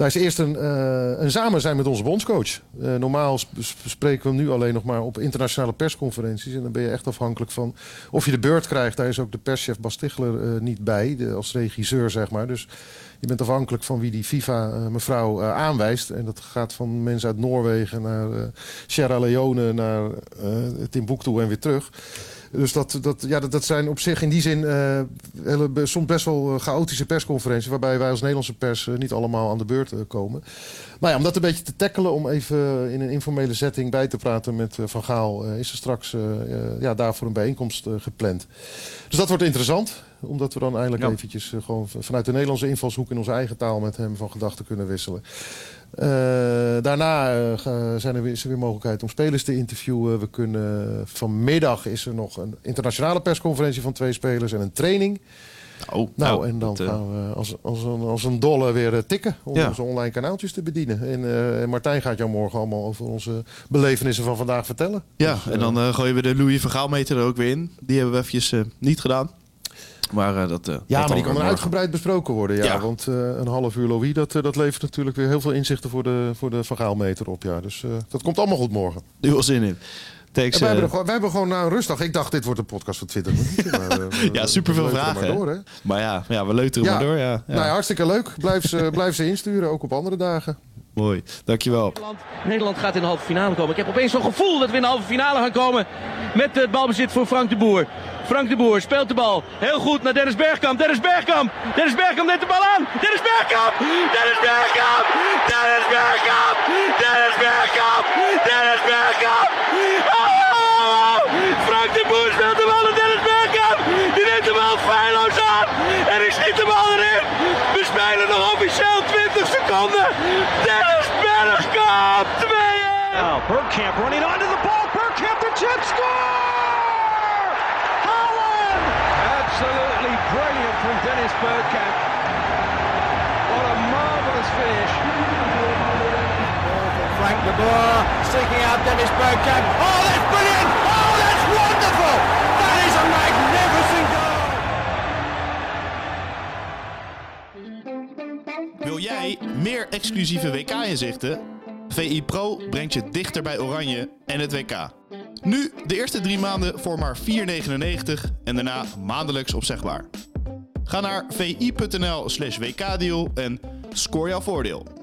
Daar is eerst een, eh, een samen zijn met onze bondscoach. Eh, normaal sp- sp- spreken we nu alleen nog maar op internationale persconferenties. En dan ben je echt afhankelijk van of je de beurt krijgt. Daar is ook de perschef Bas Tichler eh, niet bij, de, als regisseur zeg maar. Dus je bent afhankelijk van wie die FIFA-mevrouw eh, aanwijst. En dat gaat van mensen uit Noorwegen naar eh, Sierra Leone, naar eh Timbuktu en weer terug. Dus dat, dat, ja, dat, dat zijn op zich in die zin eh, hele, soms best wel eh, chaotische persconferenties... waarbij wij als Nederlandse pers eh, niet allemaal aan de beurt eh, komen. Maar ja, om dat een beetje te tackelen, om even in een informele setting bij te praten met eh, Van Gaal... eh, is er straks eh, eh, ja, daarvoor een bijeenkomst eh, gepland. Dus dat wordt interessant, omdat we dan eindelijk Ja. eventjes eh, gewoon vanuit de Nederlandse invalshoek... in onze eigen taal met hem van gedachten kunnen wisselen. Eh, daarna eh, zijn er weer, is er weer mogelijkheid om spelers te interviewen. We kunnen, vanmiddag is er nog een internationale persconferentie van twee spelers en een training. Oh, Nou, en dan dat, gaan we als, als, een, als een dolle weer tikken om Ja. onze online kanaaltjes te bedienen. En, Martijn gaat jou morgen allemaal over onze belevenissen van vandaag vertellen. Ja, Dus, en dan gooien we de Louis van Gaal meter er ook weer in. Die hebben we eventjes niet gedaan. Maar eh, dat... eh, dat Ja, maar die kan morgen. uitgebreid besproken worden. Ja, Ja. Want eh, een half uur Louis, dat, dat levert natuurlijk weer heel veel inzichten voor de, voor de Van Gaalmeter op. Ja. Dus dat komt allemaal goed morgen. Nu wel zin in. Eh, hebben er gewoon, wij hebben gewoon nou, een rustdag. Ik dacht, dit wordt een podcast van 20 minuten. Maar, we- Ja, we superveel vragen, Maar hè? door, hè? maar ja, ja, we leuteren Ja. maar door. Ja, ja. Nou ja, hartstikke leuk. Blijf ze, blijf ze insturen, ook op andere dagen. Mooi, dankjewel. Nederland, Nederland gaat in de halve finale komen. Ik heb opeens zo'n gevoel dat we in de halve finale gaan komen. Met het balbezit voor Frank de Boer. Frank de Boer speelt de bal. Heel goed naar Dennis Bergkamp. Dennis Bergkamp. Dennis Bergkamp neemt de bal aan. Dennis Bergkamp. Dennis Bergkamp. Dennis Bergkamp. Dennis Bergkamp. Dennis Bergkamp. Oh! Frank de Boer speelt de bal naar Dennis Bergkamp. Die neemt de bal feilloos aan. En die schiet de bal erin. We spelen nog officieel 20 seconden. Dennis Bergkamp. 2 Now Bergkamp running onto the ball. Bergkamp the chip score! Holland! Absolutely brilliant from Dennis Bergkamp. What a marvellous finish. Frank de Boer seeking out Dennis Bergkamp. Oh, that's brilliant! Meer exclusieve WK-inzichten? VI Pro brengt je dichter bij Oranje en het WK. Nu de eerste drie maanden voor maar 4,99 en daarna maandelijks opzegbaar. Ga naar vi.nl slash wkdeal en score jouw voordeel.